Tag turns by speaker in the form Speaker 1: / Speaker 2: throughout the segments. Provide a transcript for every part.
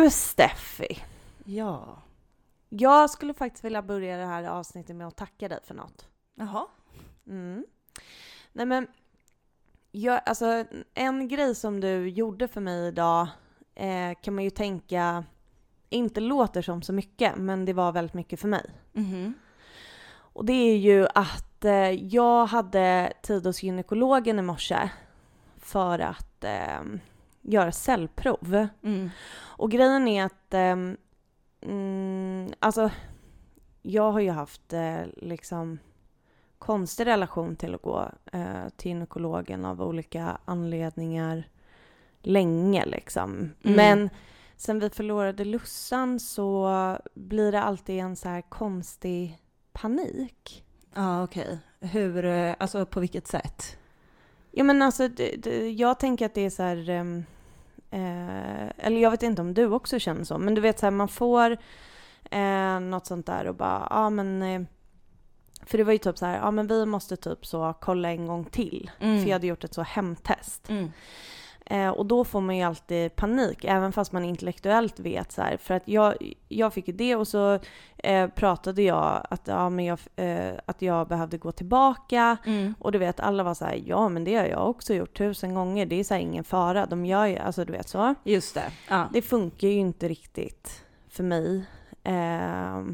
Speaker 1: Du Steffi,
Speaker 2: Ja.
Speaker 1: jag skulle faktiskt vilja börja det här avsnittet med att tacka dig för något.
Speaker 2: Jaha.
Speaker 1: Mm. Nej men, jag, alltså en grej som du gjorde för mig idag eh, kan man ju tänka inte låter som så mycket, men det var väldigt mycket för mig.
Speaker 2: Mhm.
Speaker 1: Och det är ju att eh, jag hade tid hos gynekologen i morse för att eh, göra cellprov.
Speaker 2: Mm.
Speaker 1: Och grejen är att, mm, alltså, jag har ju haft eh, liksom konstig relation till att gå eh, till gynekologen av olika anledningar länge liksom.
Speaker 2: Mm.
Speaker 1: Men sen vi förlorade Lussan så blir det alltid en så här konstig panik.
Speaker 2: Ja, okej. Hur, eh, alltså på vilket sätt?
Speaker 1: Ja men alltså, det, det, jag tänker att det är så här... ehm, eh, eller jag vet inte om du också känner så, men du vet så här, man får eh, något sånt där och bara, ja men... Eh, för det var ju typ så här, ja men vi måste typ så kolla en gång till.
Speaker 2: Mm.
Speaker 1: För jag hade gjort ett så hemtest.
Speaker 2: Mm.
Speaker 1: Eh, och då får man ju alltid panik, även fast man intellektuellt vet så här. För att jag, jag fick ju det och så eh, pratade jag att, ja, men jag eh, att jag behövde gå tillbaka.
Speaker 2: Mm.
Speaker 1: Och du vet, alla var så här, ja men det har jag också gjort tusen gånger, det är så här ingen fara, de gör ju, alltså du vet så.
Speaker 2: Just det. Ja.
Speaker 1: Det funkar ju inte riktigt för mig eh,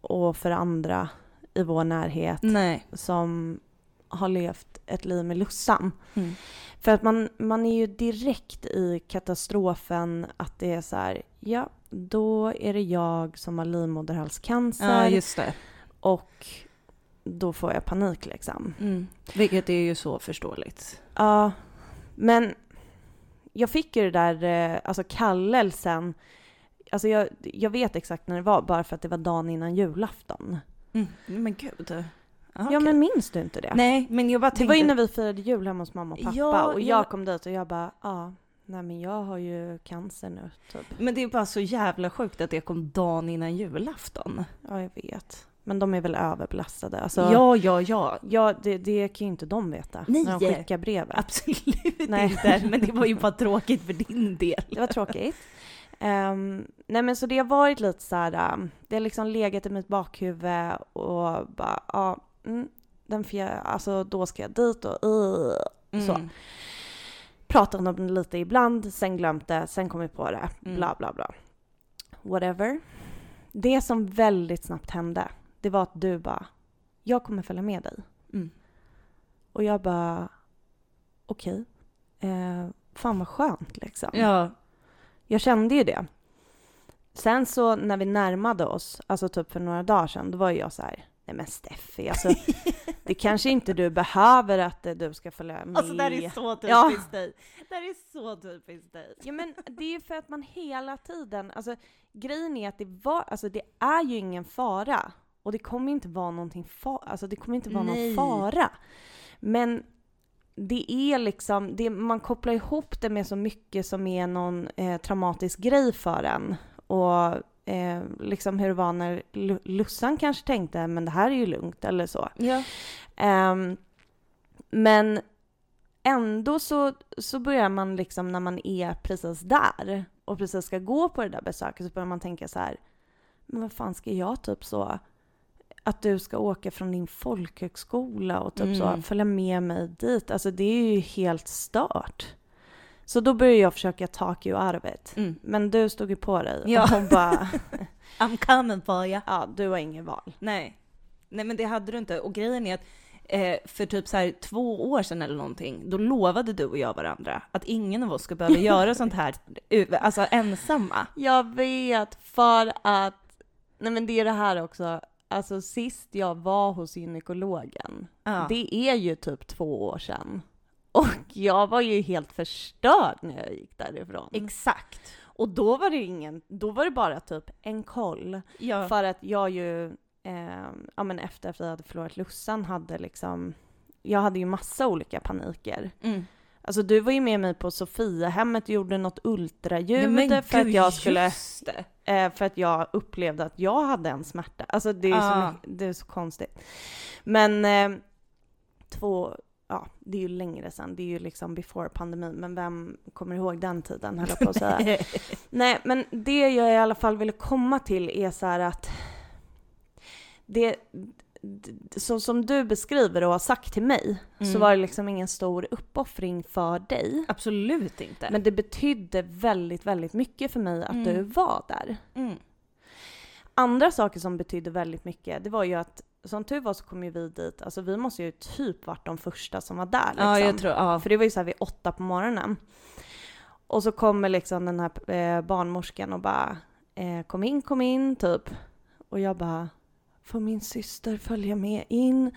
Speaker 1: och för andra i vår närhet
Speaker 2: Nej.
Speaker 1: som har levt ett liv med Lussan.
Speaker 2: Mm.
Speaker 1: För att man, man är ju direkt i katastrofen att det är så här, ja, då är det jag som har livmoderhalscancer
Speaker 2: Ja, just det.
Speaker 1: och då får jag panik liksom.
Speaker 2: Mm. Vilket är ju så förståeligt.
Speaker 1: Ja, men jag fick ju det där, eh, alltså kallelsen, alltså jag, jag vet exakt när det var bara för att det var dagen innan julafton.
Speaker 2: Mm. Men gud. Ja,
Speaker 1: Ja men minns du inte det?
Speaker 2: Nej, men jag bara
Speaker 1: det
Speaker 2: tänkte...
Speaker 1: var ju när vi firade jul hemma hos mamma och pappa
Speaker 2: Ja,
Speaker 1: och jag
Speaker 2: ja.
Speaker 1: kom dit och jag bara, ja, nej men jag har ju cancer nu typ.
Speaker 2: Men det är bara så jävla sjukt att det kom dagen innan julafton.
Speaker 1: Ja jag vet. Men de är väl överbelastade. Alltså,
Speaker 2: Ja, ja, ja.
Speaker 1: ja det, det kan ju inte de veta
Speaker 2: Nej.
Speaker 1: när de skickar brevet.
Speaker 2: Absolut
Speaker 1: Nej.
Speaker 2: inte. Men det var ju bara tråkigt för din del.
Speaker 1: Det var tråkigt. Ehm, nej men så det har varit lite så här, um, det har liksom legat i mitt bakhuvud och bara, ja, mm, den fjärde, alltså då ska jag dit och uh, så.
Speaker 2: Mm.
Speaker 1: Pratat om det lite ibland, sen glömt det, sen kom jag på det,
Speaker 2: Mm.
Speaker 1: bla bla bla. Whatever. Det som väldigt snabbt hände, det var att du bara, jag kommer följa med dig.
Speaker 2: Mm.
Speaker 1: Och jag bara, okej, eh, fan vad skönt liksom.
Speaker 2: Ja.
Speaker 1: Jag kände ju det. Sen så när vi närmade oss, alltså typ för några dagar sedan, då var ju jag så här, nej men Steffi, alltså det kanske inte du behöver att eh, du ska följa med.
Speaker 2: Alltså det här är så typiskt
Speaker 1: Ja.
Speaker 2: dig. Det här är så typiskt dig.
Speaker 1: Ja men det är ju för att man hela tiden, alltså grejen är att det var, alltså det är ju ingen fara. Och det kommer inte vara någonting fa- alltså det kommer inte vara
Speaker 2: Nej.
Speaker 1: någon fara. Men det är liksom, det, man kopplar ihop det med så mycket som är någon eh, traumatisk grej för en. Och eh, liksom hur det var när Lu- Lussan kanske tänkte, men det här är ju lugnt eller så.
Speaker 2: Ja.
Speaker 1: Ehm, men ändå så, så börjar man liksom när man är precis där och precis ska gå på det där besöket så börjar man tänka så här, men vad fan ska jag typ så, att du ska åka från din folkhögskola och typ så
Speaker 2: Mm.
Speaker 1: följa med mig dit, alltså det är ju helt stört. Så då började jag försöka talk you out of it.
Speaker 2: Mm.
Speaker 1: Men du stod ju på dig
Speaker 2: Ja.
Speaker 1: och bara,
Speaker 2: I'm coming for ya.
Speaker 1: ja du har inget val.
Speaker 2: Nej. Nej men det hade du inte. Och grejen är att eh, för typ så här två år sedan eller någonting, då lovade du och jag varandra att ingen av oss ska behöva göra sånt här alltså ensamma.
Speaker 1: Jag vet, för att... Nej men det är det här också. Alltså sist jag var hos gynekologen,
Speaker 2: Ja.
Speaker 1: det är ju typ två år sedan. Och jag var ju helt förstörd när jag gick därifrån.
Speaker 2: Exakt.
Speaker 1: Och då var det ingen, då var det bara typ en koll.
Speaker 2: Ja.
Speaker 1: För att jag ju, eh, ja men efter att vi hade förlorat Lussan hade liksom, jag hade ju massa olika paniker.
Speaker 2: Mm.
Speaker 1: Alltså du var ju med mig på Sofiahemmet och gjorde något ultraljud
Speaker 2: Nej,
Speaker 1: för att
Speaker 2: gud,
Speaker 1: jag skulle. Eh, för att jag upplevde att jag hade en smärta. Alltså det är, så,
Speaker 2: Ah.
Speaker 1: mycket, det är så konstigt. Men eh, två, ja, det är ju längre sedan, det är ju liksom before pandemin, men vem kommer ihåg den tiden höll jag på att säga. Nej, men det jag i alla fall ville komma till är så här att det, så som du beskriver och har sagt till mig, så
Speaker 2: Mm.
Speaker 1: var det liksom ingen stor uppoffring för dig.
Speaker 2: Absolut inte.
Speaker 1: Men det betydde väldigt, väldigt mycket för mig att
Speaker 2: Mm.
Speaker 1: du var där.
Speaker 2: mm.
Speaker 1: Andra saker som betydde väldigt mycket, det var ju att som tur var så kom ju vi dit, alltså vi måste ju typ varit de första som var där liksom.
Speaker 2: Ja, jag tror, ja.
Speaker 1: För det var ju så här vid åtta på morgonen. Och så kommer liksom den här eh, barnmorskan och bara eh, kom in, kom in typ. Och jag bara får min syster följa med in?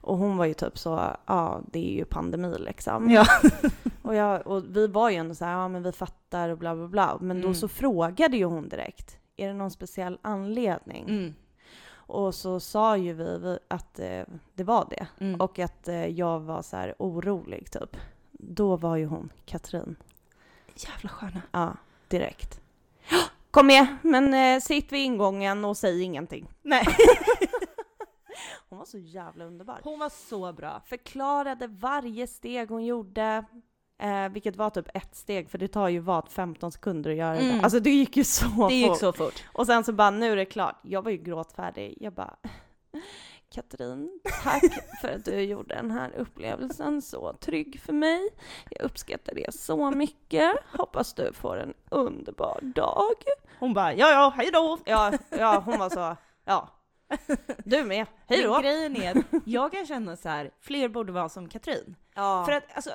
Speaker 1: Och hon var ju typ så, ja det är ju pandemi liksom.
Speaker 2: Ja.
Speaker 1: Och, jag, och vi var ju ändå så här, ja men vi fattar och bla bla bla. Men då
Speaker 2: Mm.
Speaker 1: så frågade ju hon direkt, är det någon speciell anledning?
Speaker 2: Mm.
Speaker 1: Och så sa ju vi, att eh, det var det.
Speaker 2: Mm.
Speaker 1: Och att eh, jag var så här orolig typ. Då var ju hon, Katrin,
Speaker 2: Jävla sköna.
Speaker 1: ja, direkt. Kom med, men eh, sitt vid ingången och säg ingenting.
Speaker 2: Nej.
Speaker 1: Hon var så jävla underbar.
Speaker 2: Hon var så bra.
Speaker 1: Förklarade varje steg hon gjorde. Eh, vilket var typ ett steg, för det tar ju vad 15 sekunder att göra det.
Speaker 2: Mm.
Speaker 1: Alltså det gick ju så
Speaker 2: Det gick
Speaker 1: fort.
Speaker 2: så fort.
Speaker 1: Och sen så bara, nu är det klart. Jag var ju gråtfärdig. Jag bara, Katrin, tack för att du gjorde den här upplevelsen så trygg för mig. Jag uppskattar det så mycket. Hoppas du får en underbar dag.
Speaker 2: Hon bara, ja ja, hej då.
Speaker 1: Ja, ja hon var så, ja. Du med, hej
Speaker 2: Men grejen är att jag kan känna så här, fler borde vara som Katrin.
Speaker 1: Ja.
Speaker 2: För att alltså,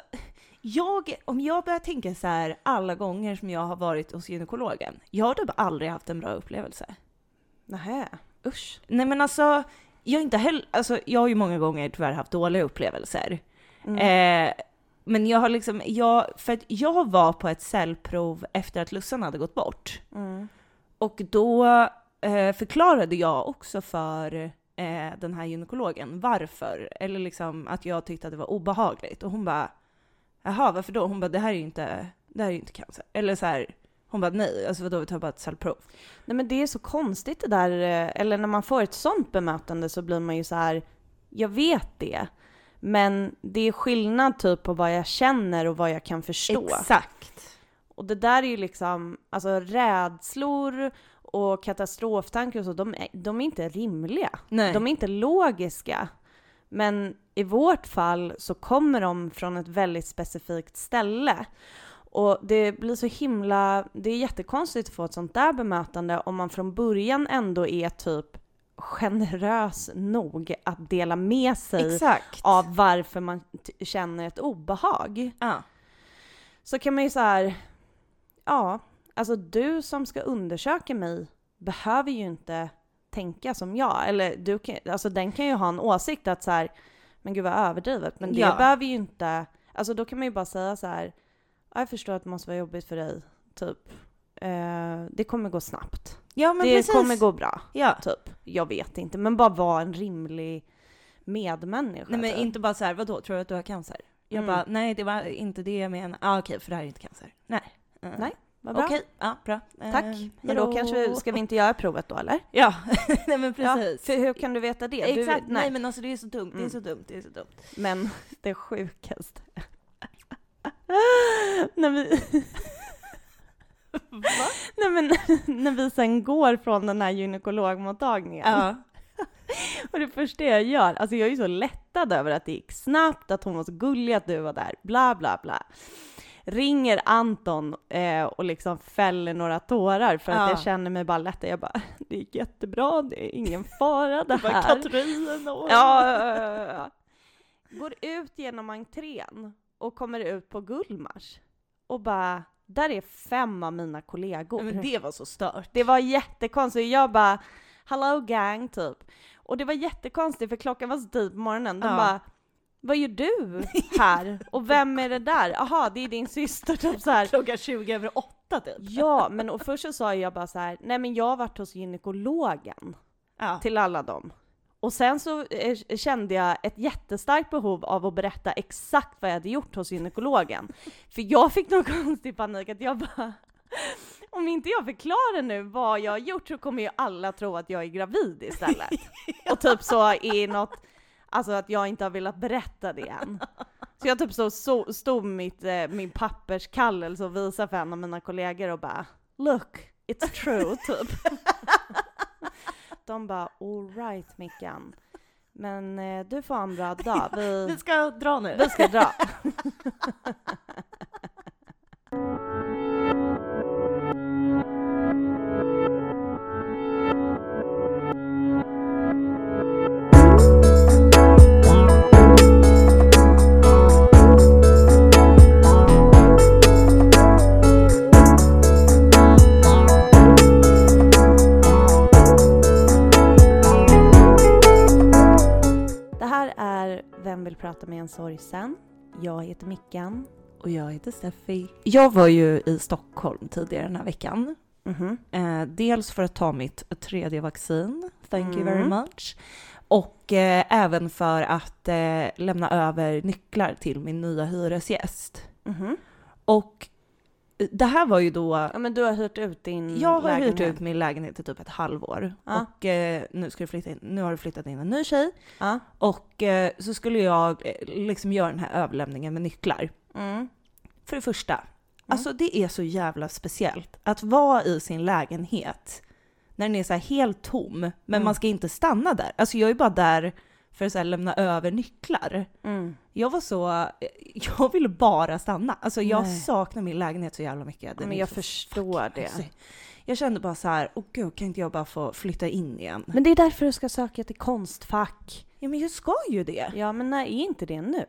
Speaker 2: jag, om jag börjar tänka så här alla gånger som jag har varit hos gynekologen, jag har typ aldrig haft en bra upplevelse.
Speaker 1: Nähä, usch.
Speaker 2: Nej men alltså, jag inte heller, alltså jag har ju många gånger tyvärr haft dåliga upplevelser.
Speaker 1: Mm.
Speaker 2: Eh, men jag har liksom, jag, för att jag var på ett cellprov efter att Lussan hade gått bort.
Speaker 1: Mm.
Speaker 2: Och då eh, förklarade jag också för eh, den här gynekologen varför, eller liksom att jag tyckte att det var obehagligt. Och hon bara, jaha varför då? Hon bara, det här är ju inte, det här är inte cancer. Eller så här, hon bara nej, alltså vadå vi tar bara ett cellprov.
Speaker 1: Nej men det är så konstigt det där, eh, eller när man får ett sånt bemötande så blir man ju så här. jag vet det. Men det är skillnad typ på vad jag känner och vad jag kan förstå.
Speaker 2: Exakt.
Speaker 1: Och det där är ju liksom, alltså rädslor och katastroftankar och så, de är, de är inte rimliga.
Speaker 2: Nej.
Speaker 1: De är inte logiska. Men i vårt fall så kommer de från ett väldigt specifikt ställe. Och det blir så himla, det är jättekonstigt att få ett sånt där bemötande om man från början ändå är typ generös nog att dela med sig
Speaker 2: Exakt.
Speaker 1: av varför man känner ett obehag.
Speaker 2: Ja.
Speaker 1: Så kan man ju så här, ja, alltså du som ska undersöka mig behöver ju inte tänka som jag. Eller du kan, alltså den kan ju ha en åsikt att så här, men gud vad överdrivet. Men det
Speaker 2: Ja.
Speaker 1: behöver ju inte, alltså då kan man ju bara säga så här, "Ja, jag förstår att det måste vara jobbigt för dig, typ. Eh, det kommer gå snabbt.
Speaker 2: ja men
Speaker 1: det
Speaker 2: precis.
Speaker 1: kommer gå bra,
Speaker 2: Ja.
Speaker 1: typ. Jag vet inte, men bara vara en rimlig medmänniska.
Speaker 2: Nej men
Speaker 1: typ.
Speaker 2: inte bara så här, vadå, tror du att du har cancer? Jag
Speaker 1: Mm.
Speaker 2: bara, nej det var inte det jag menade. Ah, okej, för det här är inte cancer. Nej. Mm.
Speaker 1: Nej, Vad bra.
Speaker 2: Okej, ja bra.
Speaker 1: Tack.
Speaker 2: Eh,
Speaker 1: Men då kanske, ska vi inte göra provet då eller?
Speaker 2: Ja, nej men precis.
Speaker 1: Ja, för hur kan du veta det? Du,
Speaker 2: Exakt, nej.
Speaker 1: nej.
Speaker 2: men alltså det är så dumt, det är
Speaker 1: Mm.
Speaker 2: så dumt, det är så dumt.
Speaker 1: Men det sjukaste. när vi... Nej men när vi sen går från den här gynekologmottagningen.
Speaker 2: Ja.
Speaker 1: Och det första jag gör, alltså jag är ju så lättad över att det gick snabbt, att hon var så gullig, att du var där, bla bla bla. Ringer Anton eh, och liksom fäller några tårar för att
Speaker 2: Ja.
Speaker 1: jag känner mig bara lättad. Jag bara, det gick jättebra, det är ingen fara det här.
Speaker 2: Katrin och...
Speaker 1: Ja, ja, ja. Går ut genom entrén och kommer ut på Gullmars och bara, där är fem av mina kollegor.
Speaker 2: Men det var så stört.
Speaker 1: Det var jättekonstigt. Jag bara, hello gang typ. Och det var jättekonstigt för klockan var så tidigt på morgonen. De bara, vad gör du här? Och vem är det där? Jaha, det är din syster. Typ så här.
Speaker 2: Klockan 20 över åtta typ.
Speaker 1: Ja, men och först så sa jag bara så här, nej men jag har varit hos gynekologen
Speaker 2: Ja.
Speaker 1: till alla dem. Och sen så eh, kände jag ett jättestarkt behov av att berätta exakt vad jag hade gjort hos gynekologen. För jag fick någon konstig panik att jag bara, om inte jag förklarar nu vad jag har gjort så kommer ju alla tro att jag är gravid istället. Och typ så i något Alltså att jag inte har velat berätta det än. Så jag typ så, så stod mitt, eh, min papperskallelse och visade för en av mina kollegor och bara Look, it's true, typ. De bara alright Mickan. Men eh, du får ha en bra dag.
Speaker 2: Vi
Speaker 1: Vi,
Speaker 2: ska dra nu.
Speaker 1: vi ska dra.
Speaker 2: Och jag heter Steffi. Jag var ju i Stockholm tidigare den här veckan.
Speaker 1: Mhm.
Speaker 2: Eh, dels för att ta mitt tredje vaccin, thank you very
Speaker 1: Mm.
Speaker 2: much. Och eh, även för att eh, lämna över nycklar till min nya hyresgäst.
Speaker 1: Mhm.
Speaker 2: Och eh, det här var ju då...
Speaker 1: Ja men du har hyrt ut din
Speaker 2: Jag har hyrt
Speaker 1: lägenhet.
Speaker 2: ut min lägenhet i typ ett halvår.
Speaker 1: Ja.
Speaker 2: Och eh, nu, ska det flytta in, nu har det flyttat in en ny tjej.
Speaker 1: Ja.
Speaker 2: Och eh, så skulle jag eh, liksom göra den här överlämningen med nycklar.
Speaker 1: Mm.
Speaker 2: För det första, alltså det är så jävla speciellt att vara i sin lägenhet när den är så helt tom, men
Speaker 1: Mm.
Speaker 2: man ska inte stanna där. Alltså jag är bara där för att så lämna över nycklar.
Speaker 1: Mm.
Speaker 2: Jag var så, jag ville bara stanna. Alltså jag
Speaker 1: Nej.
Speaker 2: saknar min lägenhet så jävla mycket. Den
Speaker 1: Men jag förstår det.
Speaker 2: mysig. Jag kände bara så här, åh gud kan inte jag bara få flytta in igen?
Speaker 1: Men det är därför du ska söka till Konstfack.
Speaker 2: Ja men jag ska ju det.
Speaker 1: Ja men är inte det nu?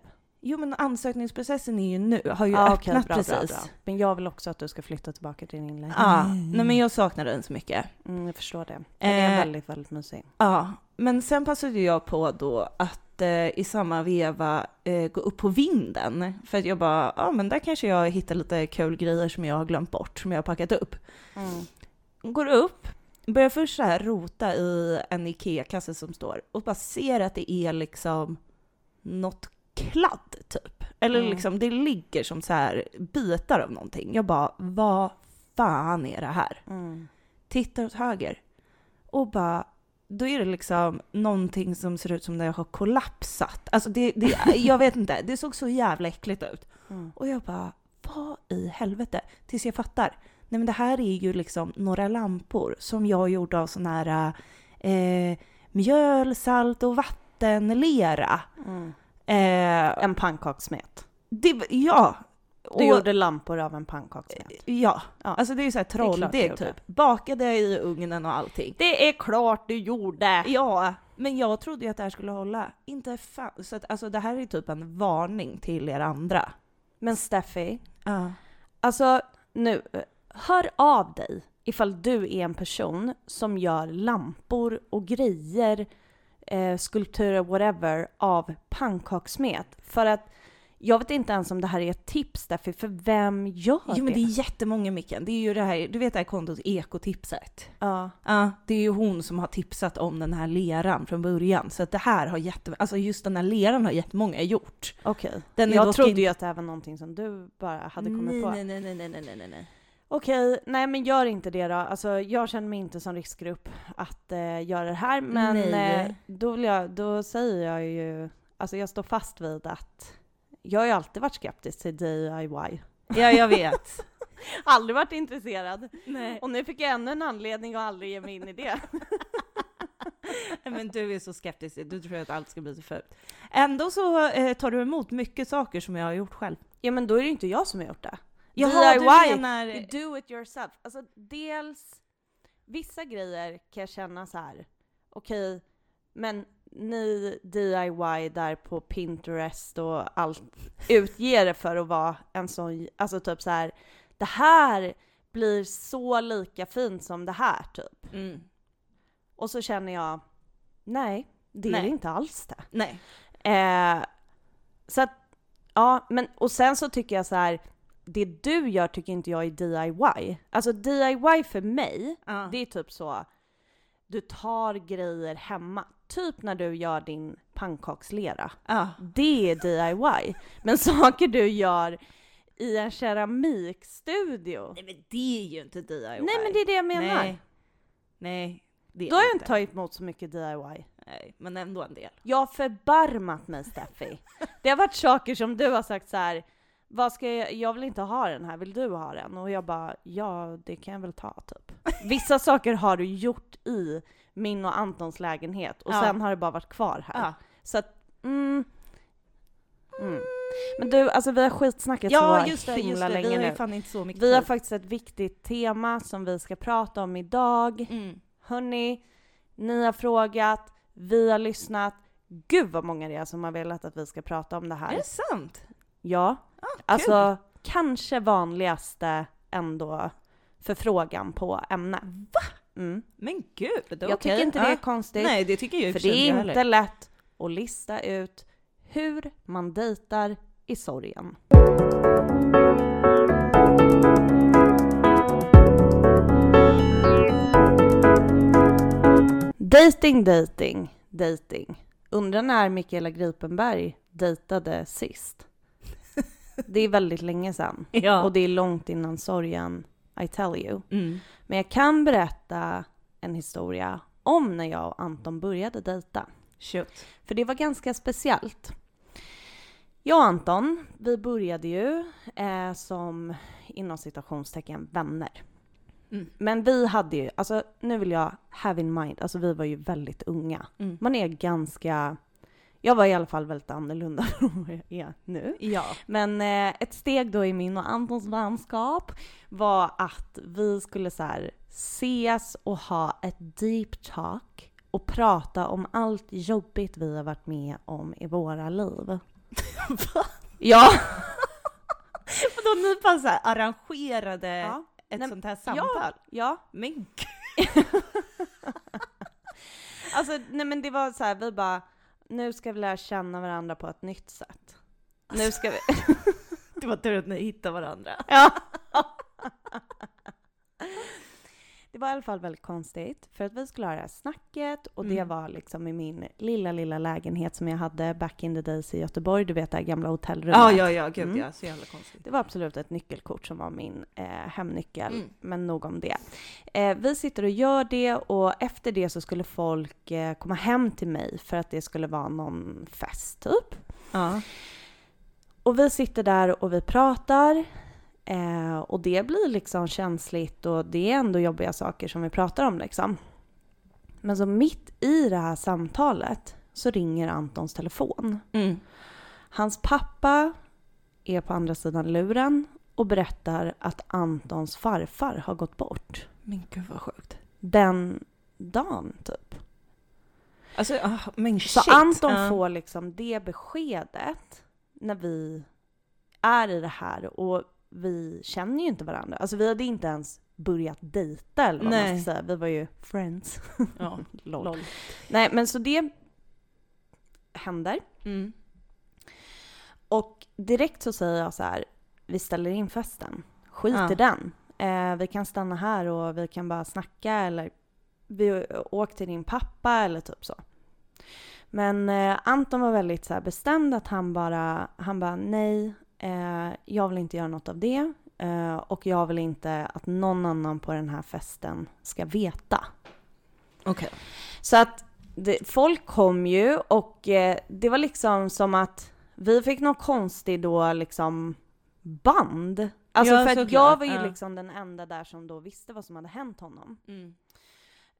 Speaker 2: Jo men ansökningsprocessen är ju nu, har ju
Speaker 1: Ja,
Speaker 2: öppnat
Speaker 1: okej, bra,
Speaker 2: precis.
Speaker 1: Bra, bra. Men jag vill också att du ska flytta tillbaka till din lägenhet.
Speaker 2: Ja, nej men jag saknar den så mycket.
Speaker 1: Mm, jag förstår det. Den är
Speaker 2: Eh,
Speaker 1: väldigt, väldigt mysig.
Speaker 2: Ja, men sen passade jag på då att eh, i samma veva eh, gå upp på vinden. För att jag bara, ja men där kanske jag hittar lite kul grejer som jag har glömt bort, som jag har packat upp.
Speaker 1: Mm.
Speaker 2: Går upp, börjar först så här rota i en IKEA-kasse som står och bara ser att det är liksom något kladd typ. Eller
Speaker 1: Mm.
Speaker 2: liksom det ligger som så här bitar av någonting. Jag bara, vad fan är det här?
Speaker 1: Mm.
Speaker 2: tittar åt höger och bara, då är det liksom någonting som ser ut som när jag har kollapsat. Alltså det, det, jag vet inte, det såg så jävla äckligt ut.
Speaker 1: Mm.
Speaker 2: Och jag bara, vad i helvete? Tills jag fattar. Nej men det här är ju liksom några lampor som jag gjorde av sån här eh, mjöl, salt och vattenlera.
Speaker 1: Mm.
Speaker 2: Eh,
Speaker 1: En pannkakssmet.
Speaker 2: det, ja.
Speaker 1: Du
Speaker 2: Och-
Speaker 1: gjorde lampor av en pannkakssmet.
Speaker 2: Ja,
Speaker 1: Ja.
Speaker 2: alltså det är ju såhär trolldeg typ. Bakade i ugnen och allting.
Speaker 1: Det är klart du gjorde!
Speaker 2: Ja, men jag trodde ju att det här skulle hålla. Inte fan. Så att, alltså det här är typ en varning till er andra.
Speaker 1: Men Steffi,
Speaker 2: Ja.
Speaker 1: alltså nu, eh, hör av dig ifall du är en person som gör lampor och grejer, eh, skulpturer, whatever, av pannkakssmet. För att jag vet inte ens om det här är ett tips Steffi, för vem gör
Speaker 2: Jo men det är jättemånga Micken. Det är ju det här, du vet det här kontot Ekotipset?
Speaker 1: Ja.
Speaker 2: Ja, det är ju hon som har tipsat om den här leran från början. Så att det här har jätte, alltså just den här leran har jättemånga gjort.
Speaker 1: Okej.
Speaker 2: Är
Speaker 1: Jag trodde ju att det här var någonting som du bara hade kommit
Speaker 2: nej,
Speaker 1: på.
Speaker 2: Nej, nej, nej, nej, nej, nej.
Speaker 1: Okej, nej men gör inte det då. Alltså jag känner mig inte som riskgrupp att eh, göra det här. Men eh, då, vill jag, då säger jag ju, alltså jag står fast vid att jag har ju alltid varit skeptisk till DIY.
Speaker 2: Ja, jag vet.
Speaker 1: Aldrig varit intresserad.
Speaker 2: nej.
Speaker 1: Och nu fick jag ännu en anledning att aldrig ge mig in i det.
Speaker 2: Men du är så skeptisk, du tror att allt ska bli så fult. Ändå så eh, tar du emot mycket saker som jag har gjort själv.
Speaker 1: ja men då är det ju inte jag som har gjort det.
Speaker 2: Jaha,
Speaker 1: DIY,
Speaker 2: du menar...
Speaker 1: do it yourself. Alltså dels, vissa grejer kan jag känna så här. okej, men ni DIY där på Pinterest och allt utger det för att vara en sån, alltså typ så här. det här blir så lika fint som det här typ.
Speaker 2: Mm.
Speaker 1: Och så känner jag, nej, det är
Speaker 2: Nej.
Speaker 1: det inte alls det.
Speaker 2: Nej.
Speaker 1: Eh, så att, ja, men och sen så tycker jag så här, det du gör tycker inte jag är DIY. Alltså DIY för mig,
Speaker 2: Ja.
Speaker 1: det är typ så, du tar grejer hemma. Typ när du gör din pannkakslera.
Speaker 2: Ja.
Speaker 1: Det är DIY. Men saker du gör i en keramikstudio.
Speaker 2: Nej men det är ju inte DIY.
Speaker 1: Nej men det är det jag menar.
Speaker 2: Nej. Nej. Det
Speaker 1: Då har jag inte tagit emot så mycket DIY.
Speaker 2: Nej, men ändå en del.
Speaker 1: Jag har förbarmat mig Steffi. Det har varit saker som du har sagt så här. Vad ska jag, jag vill inte ha den här, vill du ha den? Och jag bara, ja det kan jag väl ta typ. Vissa saker har du gjort i min och Antons lägenhet och
Speaker 2: Ja.
Speaker 1: sen har det bara varit kvar här.
Speaker 2: Ja.
Speaker 1: Så att, mm, mm. Men du, alltså vi har skitsnackat
Speaker 2: Ja,
Speaker 1: så
Speaker 2: just det,
Speaker 1: himla
Speaker 2: just det.
Speaker 1: länge
Speaker 2: Vi har ju fan inte så mycket
Speaker 1: Vi har faktiskt ett viktigt tema som vi ska prata om idag.
Speaker 2: Mm.
Speaker 1: Hörni, ni har frågat, vi har lyssnat. Gud vad många det är som har velat att vi ska prata om det
Speaker 2: Är
Speaker 1: här.
Speaker 2: det sant?
Speaker 1: Ja,
Speaker 2: Ah,
Speaker 1: alltså kanske vanligaste ändå förfrågan på ämne. Va? Mm.
Speaker 2: Men gud,
Speaker 1: Jag
Speaker 2: okej.
Speaker 1: tycker inte det är
Speaker 2: Ja.
Speaker 1: konstigt.
Speaker 2: Nej, det tycker jag
Speaker 1: för det är
Speaker 2: inte
Speaker 1: lätt att lista ut hur man dejtar i sorgen. Dating, dating, dating. Undrar när Mikaela Gripenberg dejtade sist. Det är väldigt länge sedan.
Speaker 2: Ja.
Speaker 1: Och det är långt innan sorgen, I tell you.
Speaker 2: Mm.
Speaker 1: Men jag kan berätta en historia om när jag och Anton började dejta.
Speaker 2: Shoot.
Speaker 1: För det var ganska speciellt. Jag och Anton, vi började ju eh, som inom citationstecken vänner.
Speaker 2: Mm.
Speaker 1: Men vi hade ju, alltså nu vill jag have in mind, alltså vi var ju väldigt unga.
Speaker 2: Mm.
Speaker 1: Man är ganska, jag var i alla fall väldigt annorlunda från vad jag är nu.
Speaker 2: Ja.
Speaker 1: Men eh, ett steg då i min och Antons vänskap var att vi skulle så här ses och ha ett deep talk och prata om allt jobbigt vi har varit med om i våra liv. Ja!
Speaker 2: Vadå, ni bara så här arrangerade
Speaker 1: ja.
Speaker 2: ett
Speaker 1: Nej,
Speaker 2: sånt här
Speaker 1: ja.
Speaker 2: samtal?
Speaker 1: Ja,
Speaker 2: Men gud.
Speaker 1: alltså nej men det var så här, vi bara, nu ska vi lära känna varandra på ett nytt sätt. Nu ska vi...
Speaker 2: Det var tur att ni hittade varandra.
Speaker 1: Ja. Det var i alla fall väldigt konstigt, för att vi skulle ha det här snacket och det
Speaker 2: Mm.
Speaker 1: var liksom i min lilla, lilla lägenhet som jag hade back in the days i Göteborg, du vet det här gamla hotellrummet.
Speaker 2: Ja, ja, ja, gud
Speaker 1: Mm.
Speaker 2: ja, så jävla konstigt.
Speaker 1: Det var absolut ett nyckelkort som var min eh, hemnyckel,
Speaker 2: Mm.
Speaker 1: men nog om det. Eh, vi sitter och gör det och efter det så skulle folk eh, komma hem till mig för att det skulle vara någon fest typ.
Speaker 2: Ja.
Speaker 1: Och vi sitter där och vi pratar. Eh, och det blir liksom känsligt och det är ändå jobbiga saker som vi pratar om liksom. Men så mitt i det här samtalet så ringer Antons telefon.
Speaker 2: Mm.
Speaker 1: Hans pappa är på andra sidan luren och berättar att Antons farfar har gått bort.
Speaker 2: Men gud vad sjukt.
Speaker 1: Den dagen typ.
Speaker 2: Alltså, ah, men
Speaker 1: Så
Speaker 2: shit.
Speaker 1: Anton
Speaker 2: Ja.
Speaker 1: får liksom det beskedet när vi är i det här och vi känner ju inte varandra. Alltså vi hade inte ens börjat dejta eller vad man
Speaker 2: Nej.
Speaker 1: ska säga. Vi var ju friends.
Speaker 2: Ja,
Speaker 1: Lol.
Speaker 2: lol.
Speaker 1: Nej men så det händer.
Speaker 2: Mm.
Speaker 1: Och direkt så säger jag så här, vi ställer in festen. Skit
Speaker 2: Ja.
Speaker 1: i den. Eh, vi kan stanna här och vi kan bara snacka eller vi åker till din pappa eller typ så. Men eh, Anton var väldigt så här bestämd att han bara, han bara nej, eh, jag vill inte göra något av det. Eh, och jag vill inte att någon annan på den här festen ska veta.
Speaker 2: Okej.
Speaker 1: Så att det, folk kom ju och eh, det var liksom som att vi fick någon konstig då liksom band. Alltså
Speaker 2: Ja,
Speaker 1: för att jag var ju
Speaker 2: Ja.
Speaker 1: liksom den enda där som då visste vad som hade hänt honom.
Speaker 2: Mm.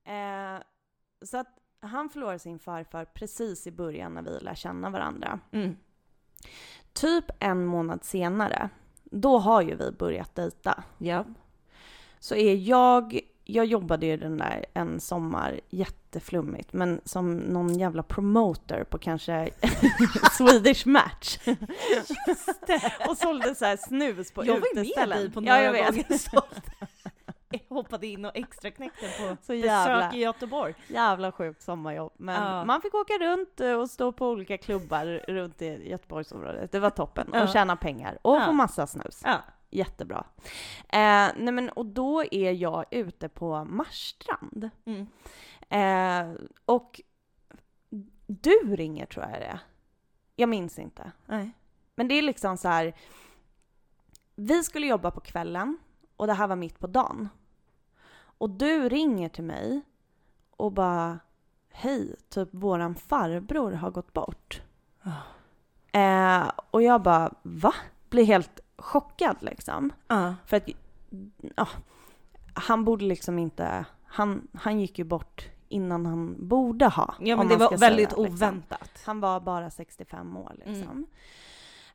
Speaker 1: Eh, så att han förlorade sin farfar precis i början när vi lär känna varandra.
Speaker 2: Mm.
Speaker 1: Typ en månad senare, då har ju vi börjat dejta.
Speaker 2: Ja.
Speaker 1: Så är jag, jag jobbade ju den där en sommar jätteflummigt, men som någon jävla promoter på kanske Swedish Match. Just det! och sålde så här snus på
Speaker 2: Jag var ju med
Speaker 1: uteställen.
Speaker 2: dig på
Speaker 1: Ja,
Speaker 2: några
Speaker 1: jag vet.
Speaker 2: gånger. Hoppade in och extra knäckte på
Speaker 1: Så jävla,
Speaker 2: besök i Göteborg.
Speaker 1: jävla sjukt sommarjobb. Men
Speaker 2: Ja.
Speaker 1: man fick åka runt eh, och stå på olika klubbar runt i Göteborgsområdet. Det var toppen.
Speaker 2: Ja.
Speaker 1: Och tjäna pengar. Och
Speaker 2: Ja.
Speaker 1: få massa snus.
Speaker 2: Ja.
Speaker 1: Jättebra. Eh, nej men, och då är jag ute på Marstrand.
Speaker 2: Mm.
Speaker 1: Eh, och du ringer tror jag det är. Jag minns inte.
Speaker 2: Nej.
Speaker 1: Men det är liksom så här. Vi skulle jobba på kvällen och det här var mitt på dagen. Och du ringer till mig och bara hej, typ våran farbror har gått bort.
Speaker 2: Ah.
Speaker 1: Eh, och jag bara, va? Blir helt chockad liksom.
Speaker 2: Ja.
Speaker 1: För att, ja, han borde liksom inte, han, han gick ju bort innan han borde ha.
Speaker 2: Ja men det var
Speaker 1: ska säga,
Speaker 2: väldigt
Speaker 1: liksom.
Speaker 2: oväntat.
Speaker 1: Han var bara 65 år
Speaker 2: Mm.
Speaker 1: liksom.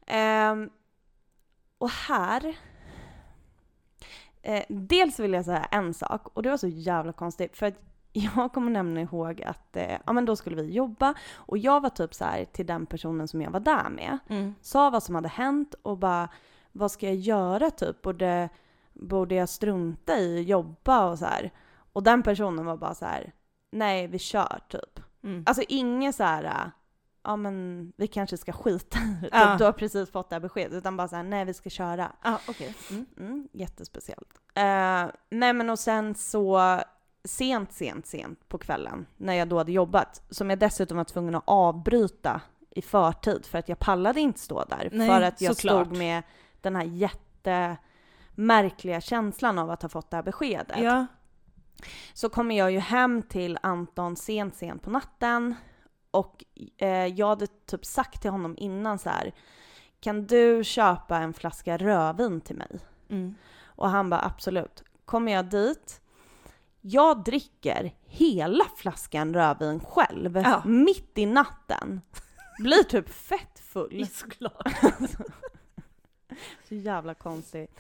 Speaker 1: Ehm, och här... Eh, dels vill jag säga en sak, och det var så jävla konstigt, för att jag kommer nämligen ihåg att eh, ja, men då skulle vi jobba och jag var typ så här till den personen som jag var där med,
Speaker 2: Mm.
Speaker 1: sa vad som hade hänt och bara vad ska jag göra typ? Borde, borde jag strunta i att jobba och så här? Och den personen var bara så här, nej vi kör typ.
Speaker 2: Mm.
Speaker 1: Alltså inget så här, ja men vi kanske ska skita i
Speaker 2: Ja.
Speaker 1: typ, du har precis fått det här beskedet, utan bara så här, nej vi ska köra.
Speaker 2: Ja, okej. Mm.
Speaker 1: Mm, jättespeciellt. Eh, nej men och sen så sent, sent, sent på kvällen när jag då hade jobbat, som jag dessutom var tvungen att avbryta i förtid för att jag pallade inte stå där.
Speaker 2: Nej,
Speaker 1: för att jag
Speaker 2: såklart.
Speaker 1: stod med den här jättemärkliga känslan av att ha fått det här beskedet.
Speaker 2: Ja.
Speaker 1: Så kommer jag ju hem till Anton sent, sent på natten och eh, jag hade typ sagt till honom innan så här, kan du köpa en flaska rödvin till mig?
Speaker 2: Mm.
Speaker 1: Och han bara absolut. Kommer jag dit, jag dricker hela flaskan rödvin själv,
Speaker 2: Ja.
Speaker 1: mitt i natten. Blir typ fett full.
Speaker 2: Såklart.
Speaker 1: Så jävla konstigt.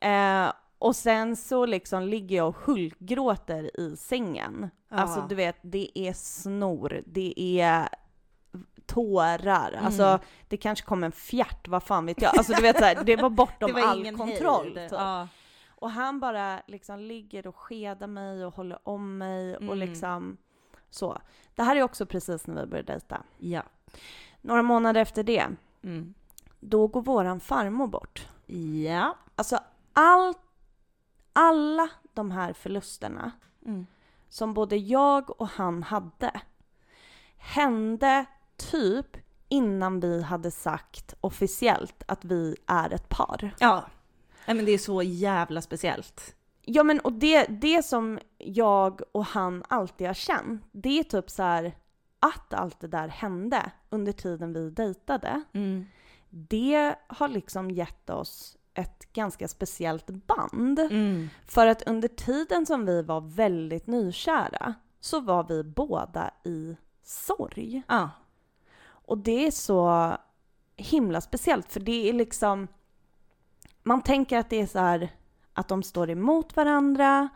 Speaker 1: Eh, och sen så liksom ligger jag och hulkgråter i sängen. Alltså du vet, det är snor, det är tårar,
Speaker 2: Mm.
Speaker 1: alltså det kanske kom en fjärt, vad fan vet jag. Alltså du vet såhär, det var bortom
Speaker 2: det var
Speaker 1: all kontroll.
Speaker 2: hejd.
Speaker 1: Typ.
Speaker 2: Ja.
Speaker 1: Och han bara liksom ligger och skedar mig och håller om mig och
Speaker 2: Mm.
Speaker 1: liksom så. Det här är också precis när vi började dejta.
Speaker 2: Ja.
Speaker 1: Några månader efter det,
Speaker 2: Mm.
Speaker 1: då går våran farmor bort.
Speaker 2: Ja.
Speaker 1: Alltså all, alla de här förlusterna
Speaker 2: Mm.
Speaker 1: som både jag och han hade hände typ innan vi hade sagt officiellt att vi är ett par.
Speaker 2: Ja. Nej men det är så jävla speciellt.
Speaker 1: Ja men och det, det som jag och han alltid har känt, det är typ så här att allt det där hände under tiden vi dejtade,
Speaker 2: Mm.
Speaker 1: det har liksom gett oss ett ganska speciellt band.
Speaker 2: Mm.
Speaker 1: För att under tiden som vi var väldigt nykära så var vi båda i sorg.
Speaker 2: Ja.
Speaker 1: Och det är så himla speciellt för det är liksom... Man tänker att det är så här att de står emot varandra.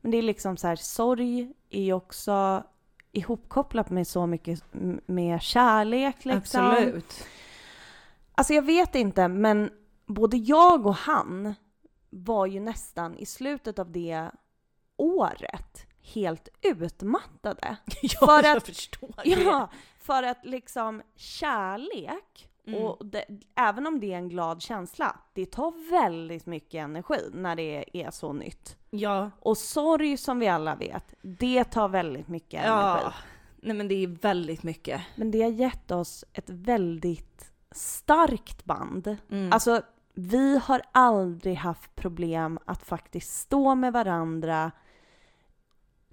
Speaker 1: Men det är liksom så här, sorg är ju också ihopkopplat med så mycket med kärlek liksom.
Speaker 2: Absolut.
Speaker 1: Alltså jag vet inte, men både jag och han var ju nästan i slutet av det året helt utmattade.
Speaker 2: Ja,
Speaker 1: För
Speaker 2: jag
Speaker 1: att-
Speaker 2: förstår det.
Speaker 1: Ja, för att liksom kärlek,
Speaker 2: Mm.
Speaker 1: och det, även om det är en glad känsla, det tar väldigt mycket energi när det är så nytt.
Speaker 2: Ja.
Speaker 1: Och sorg som vi alla vet, det tar väldigt mycket energi.
Speaker 2: Ja. Nej men det är väldigt mycket.
Speaker 1: Men det har gett oss ett väldigt starkt band.
Speaker 2: Mm.
Speaker 1: Alltså, vi har aldrig haft problem att faktiskt stå med varandra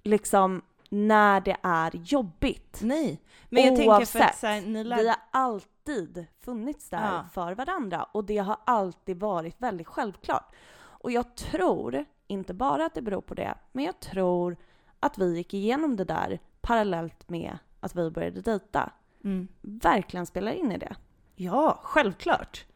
Speaker 1: liksom när det är jobbigt.
Speaker 2: Nej. Men jag tänker för att
Speaker 1: Oavsett.
Speaker 2: så här, ni lär...
Speaker 1: Vi har alltid funnits där
Speaker 2: Ja.
Speaker 1: för varandra och det har alltid varit väldigt självklart. Och jag tror, inte bara att det beror på det, men jag tror att vi gick igenom det där parallellt med att vi började dejta.
Speaker 2: Mm.
Speaker 1: Verkligen spelar in i det.
Speaker 2: Ja, självklart.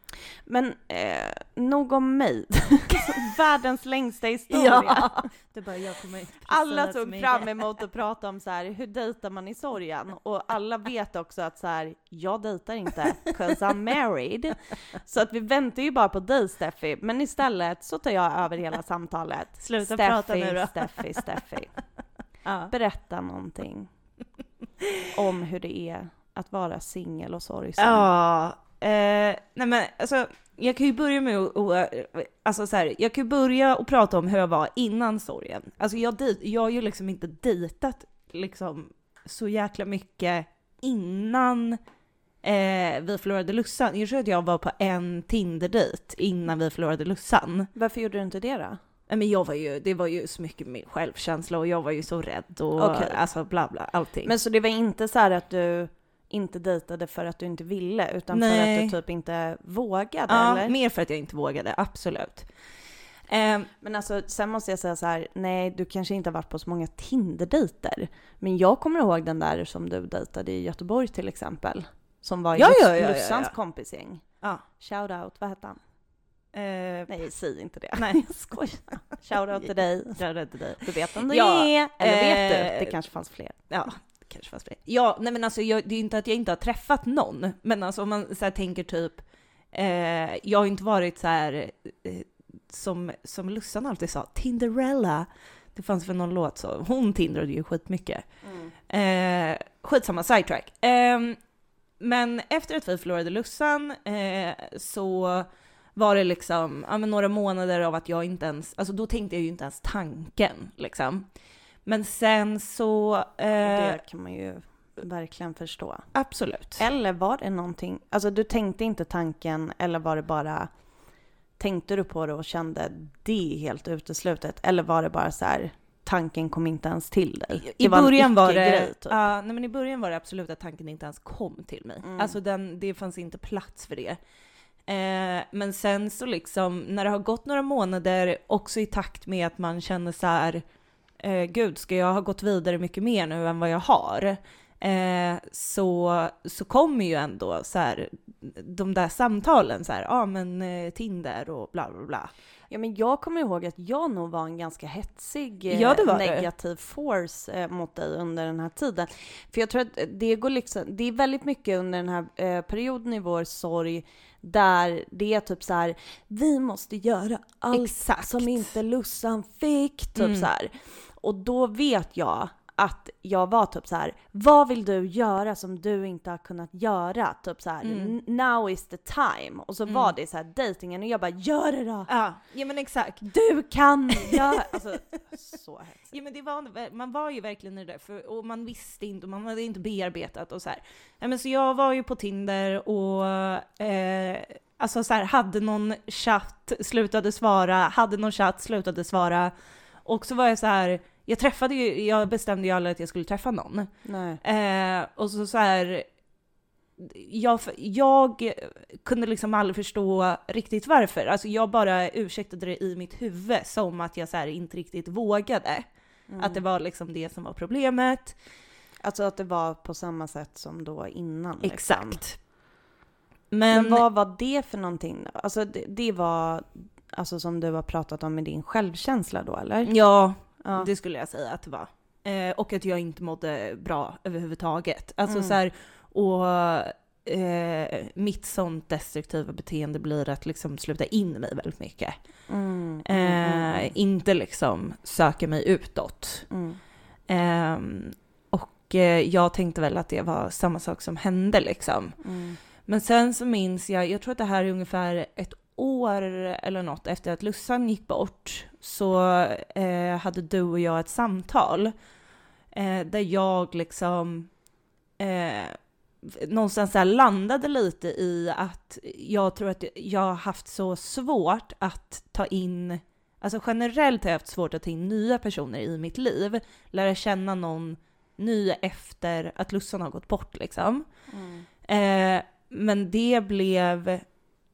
Speaker 1: Men eh, nog om mig. Världens längsta historia.
Speaker 2: Det bara, jag kommer
Speaker 1: Alla
Speaker 2: med
Speaker 1: fram emot att prata om så här, hur dejtar man i sorgen? Och alla vet också att så här, jag dejtar inte, 'cause I'm married. Så att vi väntar ju bara på dig Steffi, men istället så tar jag över hela samtalet.
Speaker 2: Sluta
Speaker 1: Steffi,
Speaker 2: prata nu då.
Speaker 1: Steffi, Steffi.
Speaker 2: Ja.
Speaker 1: Berätta någonting om hur det är att vara singel och sorgsen.
Speaker 2: Ja, eh, nej men alltså jag kan ju börja med att, och, alltså så här, jag kan ju börja och prata om hur jag var innan sorgen. Alltså jag, dej- jag har ju liksom inte dejtat liksom så jäkla mycket innan eh, vi förlorade Lussan. Jag tror att jag var på en Tinder-dejt innan vi förlorade Lussan.
Speaker 1: Varför gjorde du inte det då?
Speaker 2: Men jag var ju, det var ju så mycket med självkänsla och jag var ju så rädd och
Speaker 1: Okej.
Speaker 2: alltså bla bla, allting.
Speaker 1: Men så det var inte så här att du inte dejtade för att du inte ville, utan för
Speaker 2: Nej.
Speaker 1: att du typ inte vågade,
Speaker 2: ja,
Speaker 1: eller?
Speaker 2: mer för att jag inte vågade, absolut. Ehm,
Speaker 1: Men alltså, sen måste jag säga så här, nej, du kanske inte har varit på så många Tinder-dejter. Men jag kommer ihåg den där som du dejtade i Göteborg till exempel. Som var
Speaker 2: Ja,
Speaker 1: Lus-
Speaker 2: ja, ja,
Speaker 1: Lussans
Speaker 2: ja.
Speaker 1: kompisgäng.
Speaker 2: ja.
Speaker 1: Shout out, vad hette han?
Speaker 2: Eh,
Speaker 1: Nej, säg inte det.
Speaker 2: Nej.
Speaker 1: jag skojar. Shout out till dig.
Speaker 2: jag räddade dig.
Speaker 1: Du vet om det
Speaker 2: Ja,
Speaker 1: är. Eller vet
Speaker 2: eh,
Speaker 1: du? Det kanske fanns fler.
Speaker 2: Ja, kanske fanns fler. Ja, nej men alltså jag, det är ju inte att jag inte har träffat någon, men alltså om man så tänker typ, eh, jag har inte varit så här eh, som, som Lussan alltid sa, Tinderella. Det fanns väl någon låt så, hon tindrade ju skitmycket. Eh, skitsamma, sidetrack. Eh, men efter att vi förlorade Lussan eh, så var det liksom ja, men några månader av att jag inte ens, alltså då tänkte jag ju inte ens tanken liksom. Men sen så, eh,
Speaker 1: Det kan man ju verkligen förstå.
Speaker 2: absolut.
Speaker 1: Eller var det någonting, alltså du tänkte inte tanken eller var det bara, tänkte du på det och kände det är helt uteslutet? Eller var det bara så här, tanken kom inte ens till dig?
Speaker 2: I, i början var det,
Speaker 1: typ.
Speaker 2: ja, nej men i början var det absolut att tanken inte ens kom till mig.
Speaker 1: Mm.
Speaker 2: Alltså den, det fanns inte plats för det. Eh, men sen så liksom, när det har gått några månader, också i takt med att man känner så här, eh, gud, ska jag ha gått vidare mycket mer nu än vad jag har? Eh, så, så kommer ju ändå så här, de där samtalen så här, ja ah, men eh, Tinder och bla bla bla.
Speaker 1: Ja, men jag kommer ihåg att jag nog var en ganska hetsig eh,
Speaker 2: Ja, det
Speaker 1: negativ force eh, mot dig under den här tiden. För jag tror att det går liksom, det är väldigt mycket under den här eh, perioden i vår sorg där det är typ så här, vi måste göra allt
Speaker 2: Exakt.
Speaker 1: som inte Lussan fick, typ
Speaker 2: Mm.
Speaker 1: så här. Och då vet jag att jag var typ så här, vad vill du göra som du inte har kunnat göra? Typ så här,
Speaker 2: Mm.
Speaker 1: "N- now is the time. Och så
Speaker 2: Mm.
Speaker 1: var det så här dejtingen och jag bara, gör det då!
Speaker 2: Ja, ja men exakt.
Speaker 1: Du kan göra... Alltså, så hetsigt.
Speaker 2: Ja men det var, man var ju verkligen i det där, för, och man visste inte, och man hade inte bearbetat och så här. Ja, men så jag var ju på Tinder och eh, alltså så här, hade någon chatt, slutade svara, hade någon chatt, slutade svara. Och så var jag så här, jag träffade ju, jag bestämde ju aldrig att jag skulle träffa någon. Eh, och så så här, jag, jag kunde liksom aldrig förstå riktigt varför. Alltså jag bara ursäktade det i mitt huvud som att jag så här inte riktigt vågade.
Speaker 1: Mm.
Speaker 2: Att det var liksom det som var problemet.
Speaker 1: Alltså att det var på samma sätt som då innan. liksom.
Speaker 2: Exakt.
Speaker 1: Men,
Speaker 2: Men,
Speaker 1: vad var det för någonting? Alltså det, det var alltså som du har pratat om med din självkänsla då eller?
Speaker 2: ja,
Speaker 1: Ja.
Speaker 2: det skulle jag säga att det var. Eh, och att jag inte mådde bra överhuvudtaget. Alltså
Speaker 1: Mm.
Speaker 2: så här, och eh, mitt sånt destruktiva beteende blir att liksom sluta in mig väldigt mycket.
Speaker 1: Mm, mm,
Speaker 2: Eh,
Speaker 1: mm,
Speaker 2: inte liksom söka mig utåt.
Speaker 1: mm.
Speaker 2: Ehm, och eh, jag tänkte väl att det var samma sak som hände liksom. Men sen så minns jag, jag tror att det här är ungefär ett år eller något efter att Lussan gick bort, så eh, hade du och jag ett samtal eh, där jag liksom eh, någonstans där landade lite i att jag tror att jag har haft så svårt att ta in, alltså generellt har jag haft svårt att ta in nya personer i mitt liv, lära känna någon ny efter att Lussan har gått bort liksom.
Speaker 1: Mm.
Speaker 2: Eh, men det blev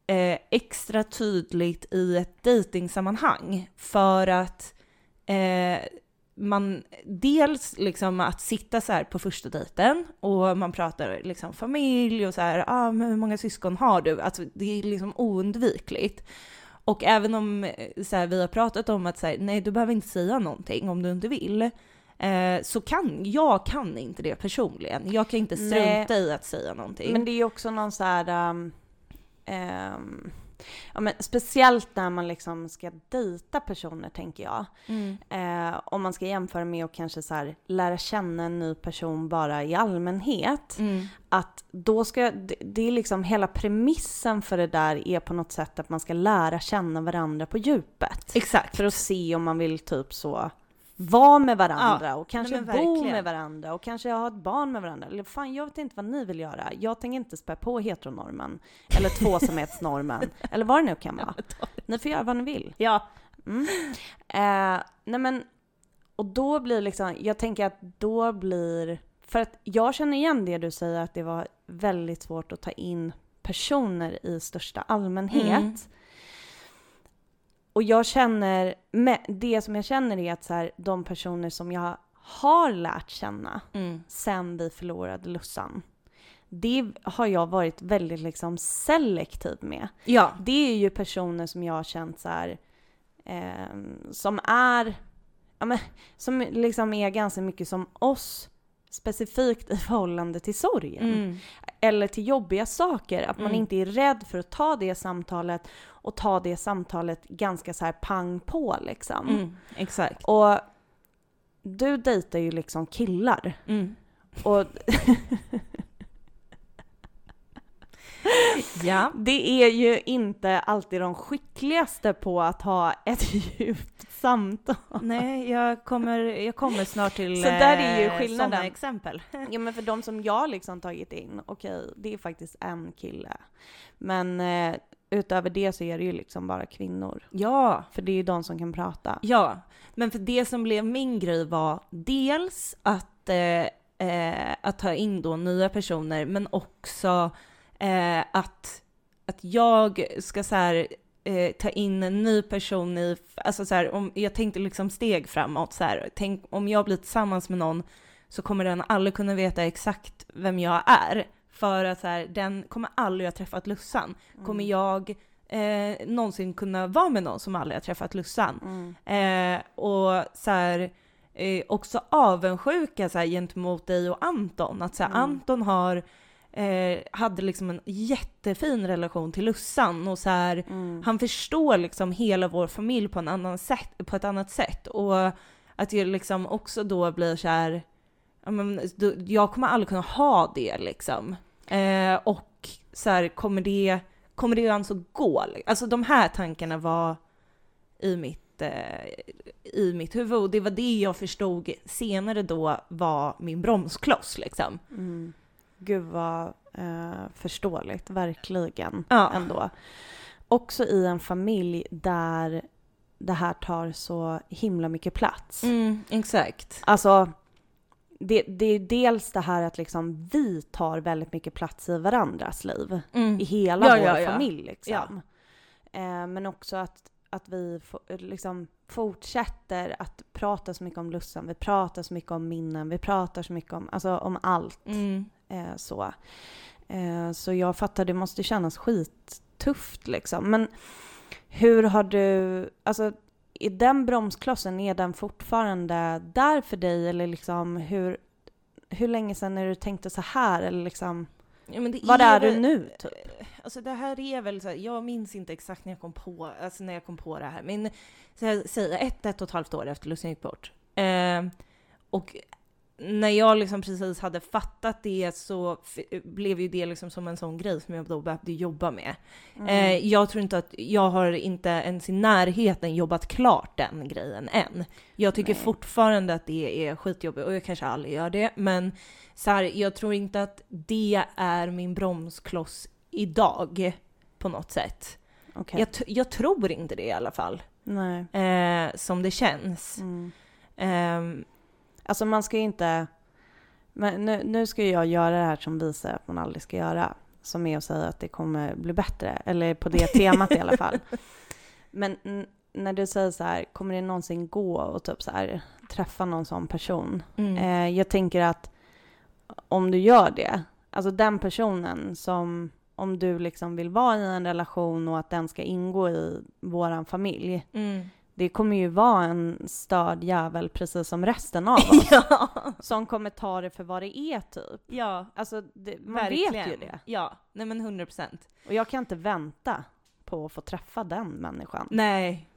Speaker 2: eh, extra tydligt i ett dejtingsammanhang för att eh, man dels liksom att sitta så här på första dejten och man pratar liksom familj och så här, ah, men hur många syskon har du? Alltså det är liksom oundvikligt. Och även om eh, så här, vi har pratat om att så här, nej du behöver inte säga någonting om du inte vill, eh, så kan jag kan inte det personligen. Jag kan inte
Speaker 1: Nej.
Speaker 2: strunta i att säga någonting.
Speaker 1: Men det är också någon så här... Um, ehm, ja, men speciellt när man liksom ska dejta personer tänker jag.
Speaker 2: Mm.
Speaker 1: Eh, om man ska jämföra med att kanske så här, lära känna en ny person bara i allmänhet.
Speaker 2: Mm.
Speaker 1: Att då ska, det, det är liksom hela premissen för det där är på något sätt att man ska lära känna varandra på djupet.
Speaker 2: Exakt.
Speaker 1: För att se om man vill typ så vara med varandra
Speaker 2: Ja,
Speaker 1: och kanske bo
Speaker 2: verkligen.
Speaker 1: med varandra och kanske ha ett barn med varandra. Eller fan, jag vet inte vad ni vill göra. Jag tänker inte spä på heteronormen eller tvåsamhetsnormen eller vad det nu kan vara. Ni får göra vad ni vill.
Speaker 2: Ja.
Speaker 1: Mm. Eh, nej men, och då blir liksom, jag tänker att då blir, för att jag känner igen det du säger att det var väldigt svårt att ta in personer i största allmänhet.
Speaker 2: Mm.
Speaker 1: Och jag känner, det som jag känner är att så här, de personer som jag har lärt känna
Speaker 2: Mm.
Speaker 1: sen vi förlorade Lussan, det har jag varit väldigt liksom selektiv med.
Speaker 2: Ja.
Speaker 1: Det är ju personer som jag har känt så här, ehm, som är, ja men, som liksom är ganska mycket som oss, specifikt i förhållande till sorgen.
Speaker 2: Mm.
Speaker 1: Eller till jobbiga saker, att man
Speaker 2: Mm.
Speaker 1: inte är rädd för att ta det samtalet och ta det samtalet ganska så här pang på liksom.
Speaker 2: Mm. Exakt.
Speaker 1: Och du dejtar ju liksom killar.
Speaker 2: Mm.
Speaker 1: Och
Speaker 2: Ja.
Speaker 1: det är ju inte alltid de skickligaste på att ha ett djupt samtal.
Speaker 2: Nej, jag kommer, jag kommer snart till
Speaker 1: Så där är ju
Speaker 2: eh,
Speaker 1: skillnaden.
Speaker 2: sådana exempel.
Speaker 1: Ja men för de som jag liksom tagit in, okej, det är faktiskt en kille. Men eh, utöver det så är det ju liksom bara kvinnor.
Speaker 2: Ja,
Speaker 1: För det är ju de som kan prata.
Speaker 2: ja. Men för det som blev min grej var dels att, eh, eh, att ta in då nya personer, men också eh, att, att jag ska så här, eh, ta in en ny person i, alltså så här, om, jag tänkte liksom steg framåt så här, tänk om jag blir tillsammans med någon så kommer den aldrig kunna veta exakt vem jag är. För att så här, den kommer aldrig ha träffat Lussan. Kommer jag eh, någonsin kunna vara med någon som aldrig har träffat Lussan?
Speaker 1: Mm.
Speaker 2: Eh, och så här, eh, också avundsjuka så här, gentemot dig och Anton. Att så här,
Speaker 1: Mm.
Speaker 2: Anton har, eh, hade liksom en jättefin relation till Lussan och så här,
Speaker 1: Mm.
Speaker 2: han förstår liksom hela vår familj på, en annan sätt, på ett annat sätt. Och att jag liksom också då blir så här, ja, men, då- jag kommer aldrig kunna ha det liksom. Eh, och så här, kommer det, kommer det ens att gå? Alltså de här tankarna var i mitt, eh, i mitt huvud och det var det jag förstod senare då var min bromskloss liksom.
Speaker 1: Mm. Gud vad eh, förståeligt, verkligen
Speaker 2: Ja.
Speaker 1: ändå. Också i en familj där det här tar så himla mycket plats.
Speaker 2: Mm, exakt.
Speaker 1: Alltså, det, det är dels det här att liksom vi tar väldigt mycket plats i varandras liv.
Speaker 2: Mm.
Speaker 1: I hela
Speaker 2: Ja,
Speaker 1: vår
Speaker 2: ja,
Speaker 1: familj liksom. Eh, men också att, att vi liksom fortsätter att prata så mycket om Lussan, vi pratar så mycket om minnen, vi pratar så mycket om, alltså om allt.
Speaker 2: Mm.
Speaker 1: Eh, så. Eh, så jag fattar, det måste kännas skittufft liksom. Men hur har du, alltså är den bromsklossen, är den fortfarande där för dig eller liksom hur, hur länge sedan är du tänkte så här eller liksom,
Speaker 2: Ja, det
Speaker 1: vad är du
Speaker 2: väl-
Speaker 1: nu typ?
Speaker 2: Alltså det här är väl så här, jag minns inte exakt när jag kom på, alltså när jag kom på det här, men säger ett, ett och ett halvt år efter Lussin gick bort. Eh, och när jag liksom precis hade fattat det så blev ju det liksom som en sån grej som jag då behövde jobba med.
Speaker 1: Mm.
Speaker 2: Eh, jag tror inte att, jag har inte ens i närheten jobbat klart den grejen än. Jag tycker
Speaker 1: Nej.
Speaker 2: fortfarande att det är skitjobbigt och jag kanske aldrig gör det, men så här, jag tror inte att det är min bromskloss idag på något sätt.
Speaker 1: Okej.
Speaker 2: Jag, jag tror inte det i alla fall, eh, som det känns.
Speaker 1: Mm.
Speaker 2: Ehm,
Speaker 1: Alltså man ska ju inte... Men nu, nu ska jag göra det här som visar att man aldrig ska göra. Som är att säga att det kommer bli bättre. Eller på det temat i alla fall. Men när du säger så här, kommer det någonsin gå och typ så här, träffa någon sån person?
Speaker 2: mm.
Speaker 1: Eh, jag tänker att om du gör det, alltså den personen som, om du liksom vill vara i en relation och att den ska ingå i våran familj,
Speaker 2: Mm.
Speaker 1: Det kommer ju vara en störd jävel precis som resten av oss.
Speaker 2: ja.
Speaker 1: som kommer ta det för vad det är typ.
Speaker 2: ja,
Speaker 1: Alltså, det, man
Speaker 2: verkligen.
Speaker 1: vet ju det.
Speaker 2: Ja, nej men 100 procent.
Speaker 1: Och jag kan inte vänta på att få träffa den människan.
Speaker 2: Nej.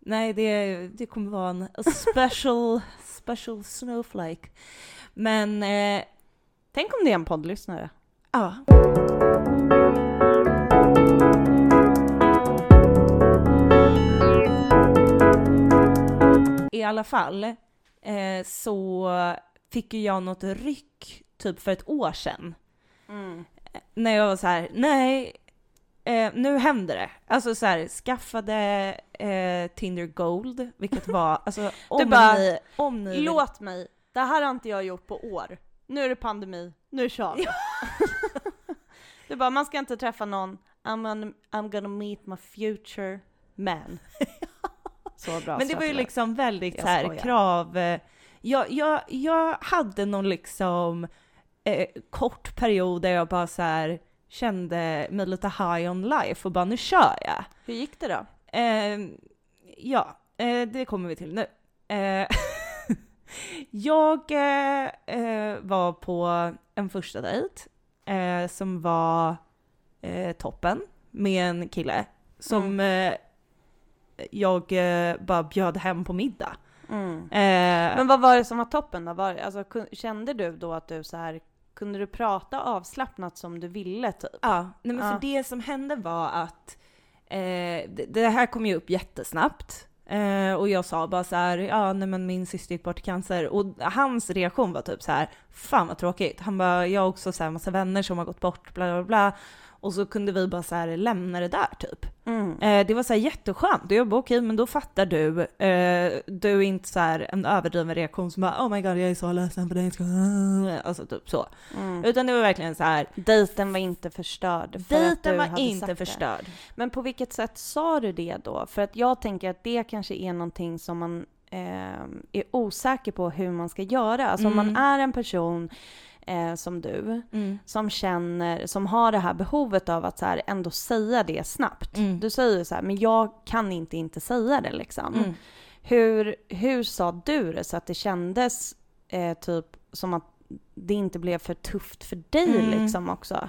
Speaker 2: Nej, det, det kommer vara en special, special snowflake. Men, eh,
Speaker 1: Tänk om det är en poddlyssnare.
Speaker 2: ja. I alla fall eh, så fick ju jag något ryck typ för ett år sedan. När jag var så här: nej, eh, nu händer det. Alltså så här, skaffade eh, Tinder Gold, vilket var, alltså om
Speaker 1: bara,
Speaker 2: ni, om ni
Speaker 1: Låt mig, det här har inte jag gjort på år. Nu är det pandemi, nu kör vi. du bara, man ska inte träffa någon, I'm gonna, I'm gonna meet my future man. Så bra
Speaker 2: Men det var ju liksom väldigt
Speaker 1: Jag
Speaker 2: så här,
Speaker 1: skojar.
Speaker 2: krav... eh, Jag, jag, jag hade någon liksom eh, kort period där jag bara så här kände mig lite high on life och bara nu kör jag.
Speaker 1: Hur gick det då?
Speaker 2: Eh, ja, eh, det kommer vi till nu. Eh, jag eh, var på en första dejt som var toppen med en kille som eh, jag eh, bara bjöd hem på middag.
Speaker 1: Mm.
Speaker 2: Eh,
Speaker 1: Men vad var det som var toppen då? Var, alltså, kände du då att du så här kunde du prata avslappnat som du ville typ?
Speaker 2: Ja, nej men
Speaker 1: Ja.
Speaker 2: för det som hände var att eh, det, det här kom ju upp jättesnabbt. Eh, och jag sa bara så här, ja nej men min syster gick bort i cancer. Och hans reaktion var typ så här, fan vad tråkigt. Han bara, jag har också så här massa vänner som har gått bort, bla bla bla. Och så kunde vi bara så lämna det där typ.
Speaker 1: Mm.
Speaker 2: Eh, det var så här jätteskönt. Och jag bara okej, men då fattar du. Eh, du är inte så här en överdriven reaktion som bara oh my god jag är så ledsen för dig. Alltså typ så.
Speaker 1: Mm.
Speaker 2: Utan det var verkligen så här,
Speaker 1: Dejten var inte förstörd. för
Speaker 2: dejten var inte
Speaker 1: sagt det.
Speaker 2: förstörd.
Speaker 1: Men på vilket sätt sa du det då? För att jag tänker att det kanske är någonting som man eh, är osäker på hur man ska göra. Alltså om man
Speaker 2: Mm.
Speaker 1: är en person eh, som du, som känner, som har det här behovet av att så här, ändå säga det snabbt.
Speaker 2: Mm.
Speaker 1: Du säger så här, men jag kan inte inte säga det liksom.
Speaker 2: Mm.
Speaker 1: Hur, hur sa du det så att det kändes eh, typ som att det inte blev för tufft för dig
Speaker 2: Mm.
Speaker 1: liksom också?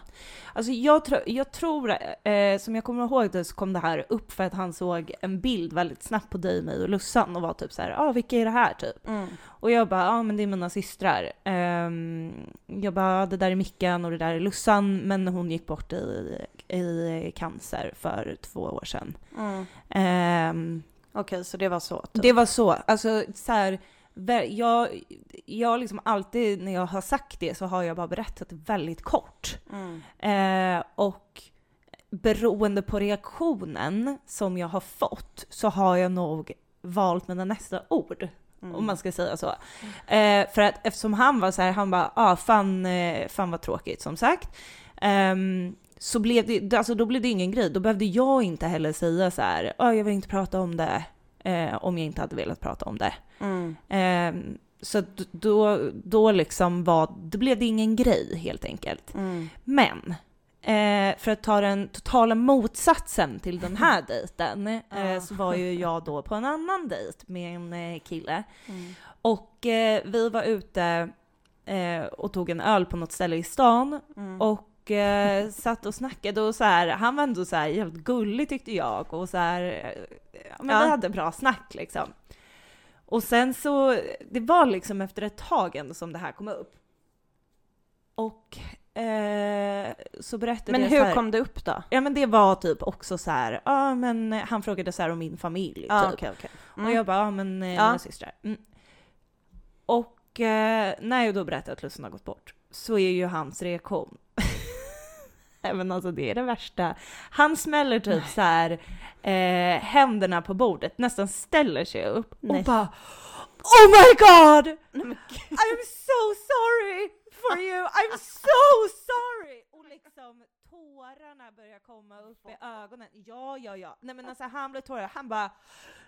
Speaker 2: Alltså jag, tro, jag tror, eh, som jag kommer ihåg det så kom det här upp för att han såg en bild väldigt snabbt på dig, mig och Lussan och var typ så här, ja ah, vilka är det här typ?
Speaker 1: Mm.
Speaker 2: Och jag bara, ja ah, men det är mina systrar. Ehm, jag bara, det där är Mickan och det där är Lussan, men hon gick bort i, i cancer för två år sedan.
Speaker 1: Mm.
Speaker 2: Ehm,
Speaker 1: Okej, så det var så? Typ.
Speaker 2: det var så, alltså så här, jag, jag liksom alltid när jag har sagt det så har jag bara berättat väldigt kort.
Speaker 1: Mm.
Speaker 2: Eh, och beroende på reaktionen som jag har fått så har jag nog valt mina nästa ord.
Speaker 1: Mm.
Speaker 2: Om man ska säga så. Eh, för att eftersom han var så här, han bara ah, fan, eh, fan vad tråkigt som sagt. Ehm, så blev det, alltså då blev det ingen grej. Då behövde jag inte heller säga så här, ah, jag vill inte prata om det. Eh, om jag inte hade velat prata om det.
Speaker 1: Mm.
Speaker 2: Ehm, så då, då liksom var, då blev det ingen grej helt enkelt.
Speaker 1: Mm.
Speaker 2: Men eh, för att ta den totala motsatsen till den här dejten eh, så var ju jag då på en annan dejt med en eh, kille.
Speaker 1: Mm.
Speaker 2: Och eh, vi var ute eh, och tog en öl på något ställe i stan
Speaker 1: Mm.
Speaker 2: och eh, satt och snackade och så här, han var ändå så här jävligt gullig tyckte jag och så här, eh, men
Speaker 1: Ja.
Speaker 2: vi hade bra snack liksom. Och sen så, det var liksom efter ett tag ändå som det här kom upp. Och eh, så berättade
Speaker 1: Men
Speaker 2: jag
Speaker 1: hur
Speaker 2: så här,
Speaker 1: kom det upp då?
Speaker 2: Ja men det var typ också så här, ja men han frågade så här om min familj
Speaker 1: Ja,
Speaker 2: typ.
Speaker 1: okej, okej.
Speaker 2: Och jag bara, ja men eh, mina systrar. Mm. Och eh, när jag då berättar att Lussan har gått bort så är ju hans reaktion men alltså det är det värsta. Han smäller typ så här eh, händerna på bordet, nästan ställer sig upp
Speaker 1: Nej.
Speaker 2: och bara Oh my god! I'm so sorry for you, I'm so sorry! Och liksom tårarna börjar komma upp i ögonen. Ja, ja, ja. Nej men alltså han blev tårar, han bara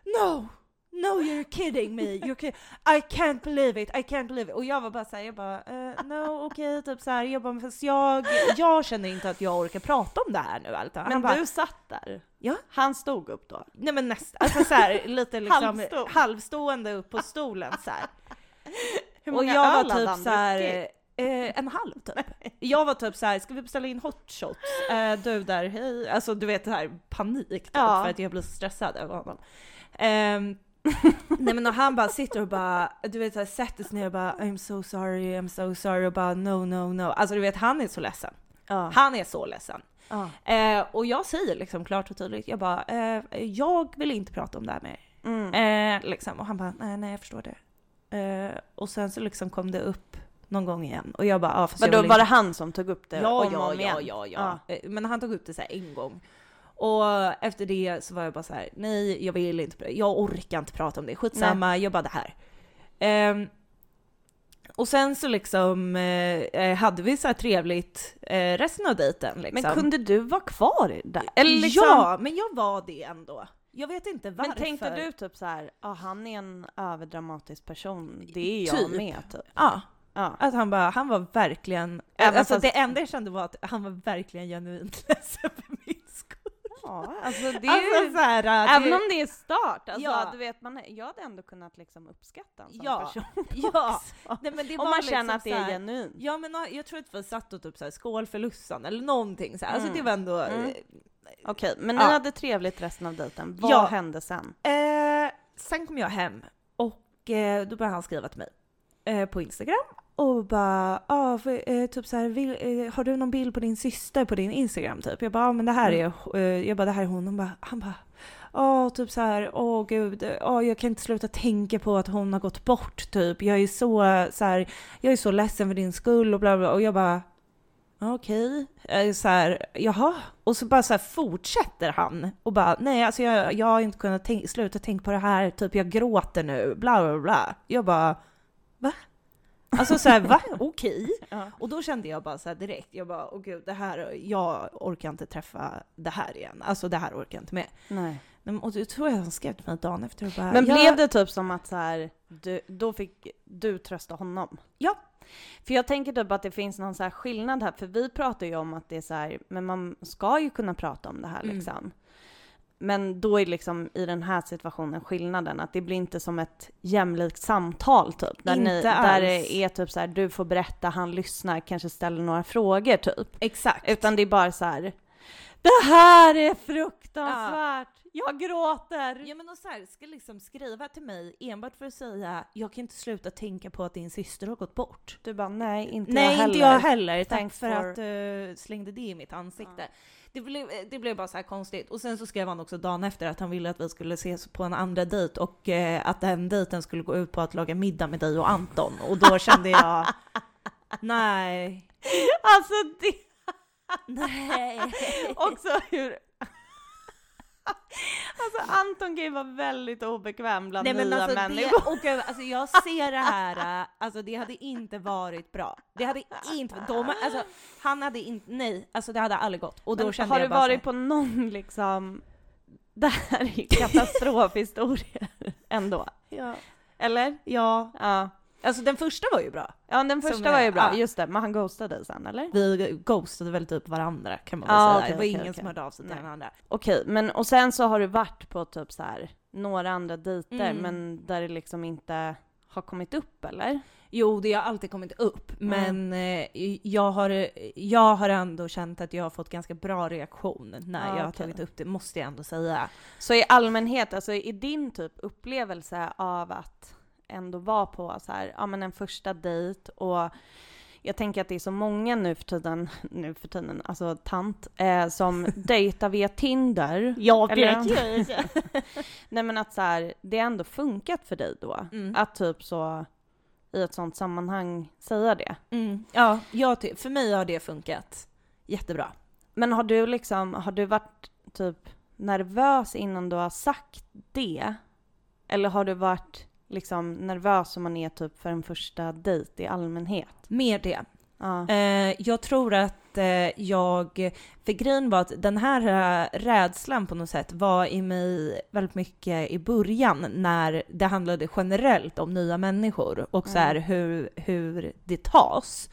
Speaker 2: No! No you're kidding me, you're kid I can't believe it, I can't believe it. Och jag var bara såhär, jag bara eh, no okej, typ såhär, jag bara fast jag, jag känner inte att jag orkar prata om det här nu allt.
Speaker 1: Men
Speaker 2: bara,
Speaker 1: du satt där?
Speaker 2: Ja.
Speaker 1: Han stod upp då?
Speaker 2: Nej men nästan, alltså såhär lite liksom
Speaker 1: Halvstå.
Speaker 2: halvstående upp på stolen såhär.
Speaker 1: Hur
Speaker 2: Och
Speaker 1: många
Speaker 2: jag
Speaker 1: öl
Speaker 2: var typ
Speaker 1: han
Speaker 2: såhär,
Speaker 1: druckit?
Speaker 2: eh, en halv typ. Jag var typ såhär, ska vi beställa in hot shots? Eh, du där, hej. Alltså du vet det här panik typ,
Speaker 1: Ja.
Speaker 2: för att jag blir så stressad över honom. Ehm, nej men och han bara sitter och bara, du vet såhär sätter sig ner och bara I'm so sorry, I'm so sorry och bara no no no. Alltså du vet han är så ledsen.
Speaker 1: Ja.
Speaker 2: Han är så ledsen.
Speaker 1: ja.
Speaker 2: Eh, och jag säger liksom klart och tydligt, jag bara eh, jag vill inte prata om det här med er.
Speaker 1: Mm.
Speaker 2: Eh, liksom. Och han bara, nej, nej jag förstår det. Eh, och sen så liksom kom det upp någon gång igen. Och jag bara, ja fast
Speaker 1: Vadå,
Speaker 2: vill
Speaker 1: var det
Speaker 2: inte...
Speaker 1: han som tog upp det
Speaker 2: Ja,
Speaker 1: om och
Speaker 2: ja,
Speaker 1: om
Speaker 2: ja,
Speaker 1: igen?
Speaker 2: ja, ja. Eh, Men han tog upp det så här en gång. Och efter det så var jag bara så här: nej jag vill inte, jag orkar inte prata om det, skitsamma, jag bara det här. Ehm, och sen så liksom eh, hade vi så här trevligt eh, resten av dejten liksom.
Speaker 1: Men kunde du vara kvar där? Eller liksom,
Speaker 2: Ja, men jag var det ändå. Jag vet inte varför.
Speaker 1: men tänkte du typ så här, ja han är en överdramatisk person, det är jag
Speaker 2: Typ.
Speaker 1: med typ?
Speaker 2: Ja,
Speaker 1: Ja.
Speaker 2: att han bara, han var verkligen,
Speaker 1: Även
Speaker 2: alltså
Speaker 1: fast-
Speaker 2: det enda jag kände var att han var verkligen genuint ledsen för.
Speaker 1: Ja, alltså det är
Speaker 2: Alltså
Speaker 1: ju...
Speaker 2: här, äh,
Speaker 1: Även
Speaker 2: det-
Speaker 1: om det är start, alltså
Speaker 2: Ja.
Speaker 1: du vet, man, jag hade ändå kunnat liksom uppskatta en sån
Speaker 2: Ja.
Speaker 1: person
Speaker 2: Ja, nej, men det
Speaker 1: Om man
Speaker 2: liksom
Speaker 1: känner att det är genuint.
Speaker 2: Ja men ja, jag tror att vi satt och typ så här, skål för Lussan eller någonting så här. Alltså
Speaker 1: Mm.
Speaker 2: det var ändå...
Speaker 1: Mm. Okej, men ni
Speaker 2: Ja.
Speaker 1: hade trevligt resten av dejten. Vad
Speaker 2: Ja.
Speaker 1: hände sen?
Speaker 2: Eh, sen kom jag hem och eh, då började han skriva till mig eh, på Instagram och bara ah, för, eh, typ så här, vill, eh, har du någon bild på din syster på din Instagram typ? Jag bara ah, men det här är, eh, jag bara det här är hon. hon bara, han bara Åh, typ så här, åh gud, åh, jag kan inte sluta tänka på att hon har gått bort typ. Jag är så, så här, jag är så ledsen för din skull och bla bla. Och jag bara, okej, okay. så här, jaha. Och så bara så här fortsätter han och bara, nej alltså jag, jag har inte kunnat tänk, sluta tänka på det här, typ jag gråter nu, bla bla bla. Jag bara, va? Alltså så här, va? Okej.
Speaker 1: Ja.
Speaker 2: Och då kände jag bara så här direkt, jag bara, åh gud, det här, jag orkar inte träffa det här igen. Alltså det här orkar jag inte med.
Speaker 1: Nej.
Speaker 2: Och då tror jag han skrev till mig dagen efter och bara,
Speaker 1: Men
Speaker 2: jag-
Speaker 1: blev det typ som att så här, du, då fick du trösta honom?
Speaker 2: Ja.
Speaker 1: För jag tänker typ att det finns någon så här skillnad här, för vi pratar ju om att det är så här, men man ska ju kunna prata om det här
Speaker 2: Mm.
Speaker 1: liksom. Men då är liksom i den här situationen skillnaden att det blir inte som ett jämlikt samtal typ. Där, ni, där det är typ så här, du får berätta, han lyssnar, kanske ställer några frågor typ.
Speaker 2: Exakt.
Speaker 1: Utan det är bara så här. Det här är fruktansvärt! Jag gråter!
Speaker 2: Ja men och så här, ska liksom skriva till mig enbart för att säga jag kan inte sluta tänka på att din syster har gått bort.
Speaker 1: Du bara nej, inte
Speaker 2: Nej
Speaker 1: jag heller.
Speaker 2: inte jag heller, tack
Speaker 1: Thanks
Speaker 2: för
Speaker 1: for-
Speaker 2: att du slängde det i mitt ansikte. Det, blev, det blev bara så här konstigt. Och sen så skrev han också dagen efter att han ville att vi skulle ses på en andra dejt och eh, att den dejten skulle gå ut på att laga middag med dig och Anton. Och då kände jag, nej,
Speaker 1: Alltså det
Speaker 2: nej.
Speaker 1: också hur... Alltså Anton kan ju vara väldigt obekväm bland
Speaker 2: Nej men
Speaker 1: nya
Speaker 2: alltså,
Speaker 1: människor.
Speaker 2: det, och, alltså jag ser det här, äh, alltså det hade inte varit bra. Det hade inte, de, alltså han hade inte, nej, alltså det hade aldrig gått. Och då
Speaker 1: Men
Speaker 2: kände
Speaker 1: har
Speaker 2: jag
Speaker 1: du
Speaker 2: bara
Speaker 1: varit
Speaker 2: så
Speaker 1: på någon liksom... Det här är ju katastrofhistorier ändå.
Speaker 2: ja,
Speaker 1: Eller?
Speaker 2: ja,
Speaker 1: Ja.
Speaker 2: Alltså den första var ju bra.
Speaker 1: Ja, den
Speaker 2: Som
Speaker 1: första
Speaker 2: är-
Speaker 1: var ju bra,
Speaker 2: ja.
Speaker 1: just det. Men han ghostade sen, eller?
Speaker 2: Vi ghostade väl typ varandra kan man väl
Speaker 1: Ja,
Speaker 2: säga.
Speaker 1: okej,
Speaker 2: det var ingen
Speaker 1: okej.
Speaker 2: som hörde av sig till den andra.
Speaker 1: Okej, men och sen så har du varit på typ så här några andra dejter,
Speaker 2: Mm.
Speaker 1: men där det liksom inte har kommit upp, eller?
Speaker 2: Jo, det har alltid kommit upp, men eh, jag, har, jag har ändå känt att jag har fått ganska bra reaktion när
Speaker 1: Ja,
Speaker 2: jag har tagit upp det, måste jag ändå säga.
Speaker 1: Så i allmänhet, alltså i din typ upplevelse av att ändå vara på så här, ja men en första dejt och jag tänker att det är så många nu för tiden, nu för tiden, alltså tant, eh, som dejtar via Tinder.
Speaker 2: Ja,
Speaker 1: Eller- Nej men att så här, det har ändå funkat för dig då.
Speaker 2: Mm.
Speaker 1: Att typ så i ett sånt sammanhang säga det.
Speaker 2: Mm. Ja, jag för mig har det funkat jättebra.
Speaker 1: Men har du liksom, har du varit typ nervös innan du har sagt det? Eller har du varit liksom nervös som man är typ för en första dejt i allmänhet?
Speaker 2: Mer det.
Speaker 1: Ja.
Speaker 2: Eh, jag tror att eh, jag, för grejen var att den här eh, rädslan på något sätt var i mig väldigt mycket i början när det handlade generellt om nya människor och så här hur, hur det tas.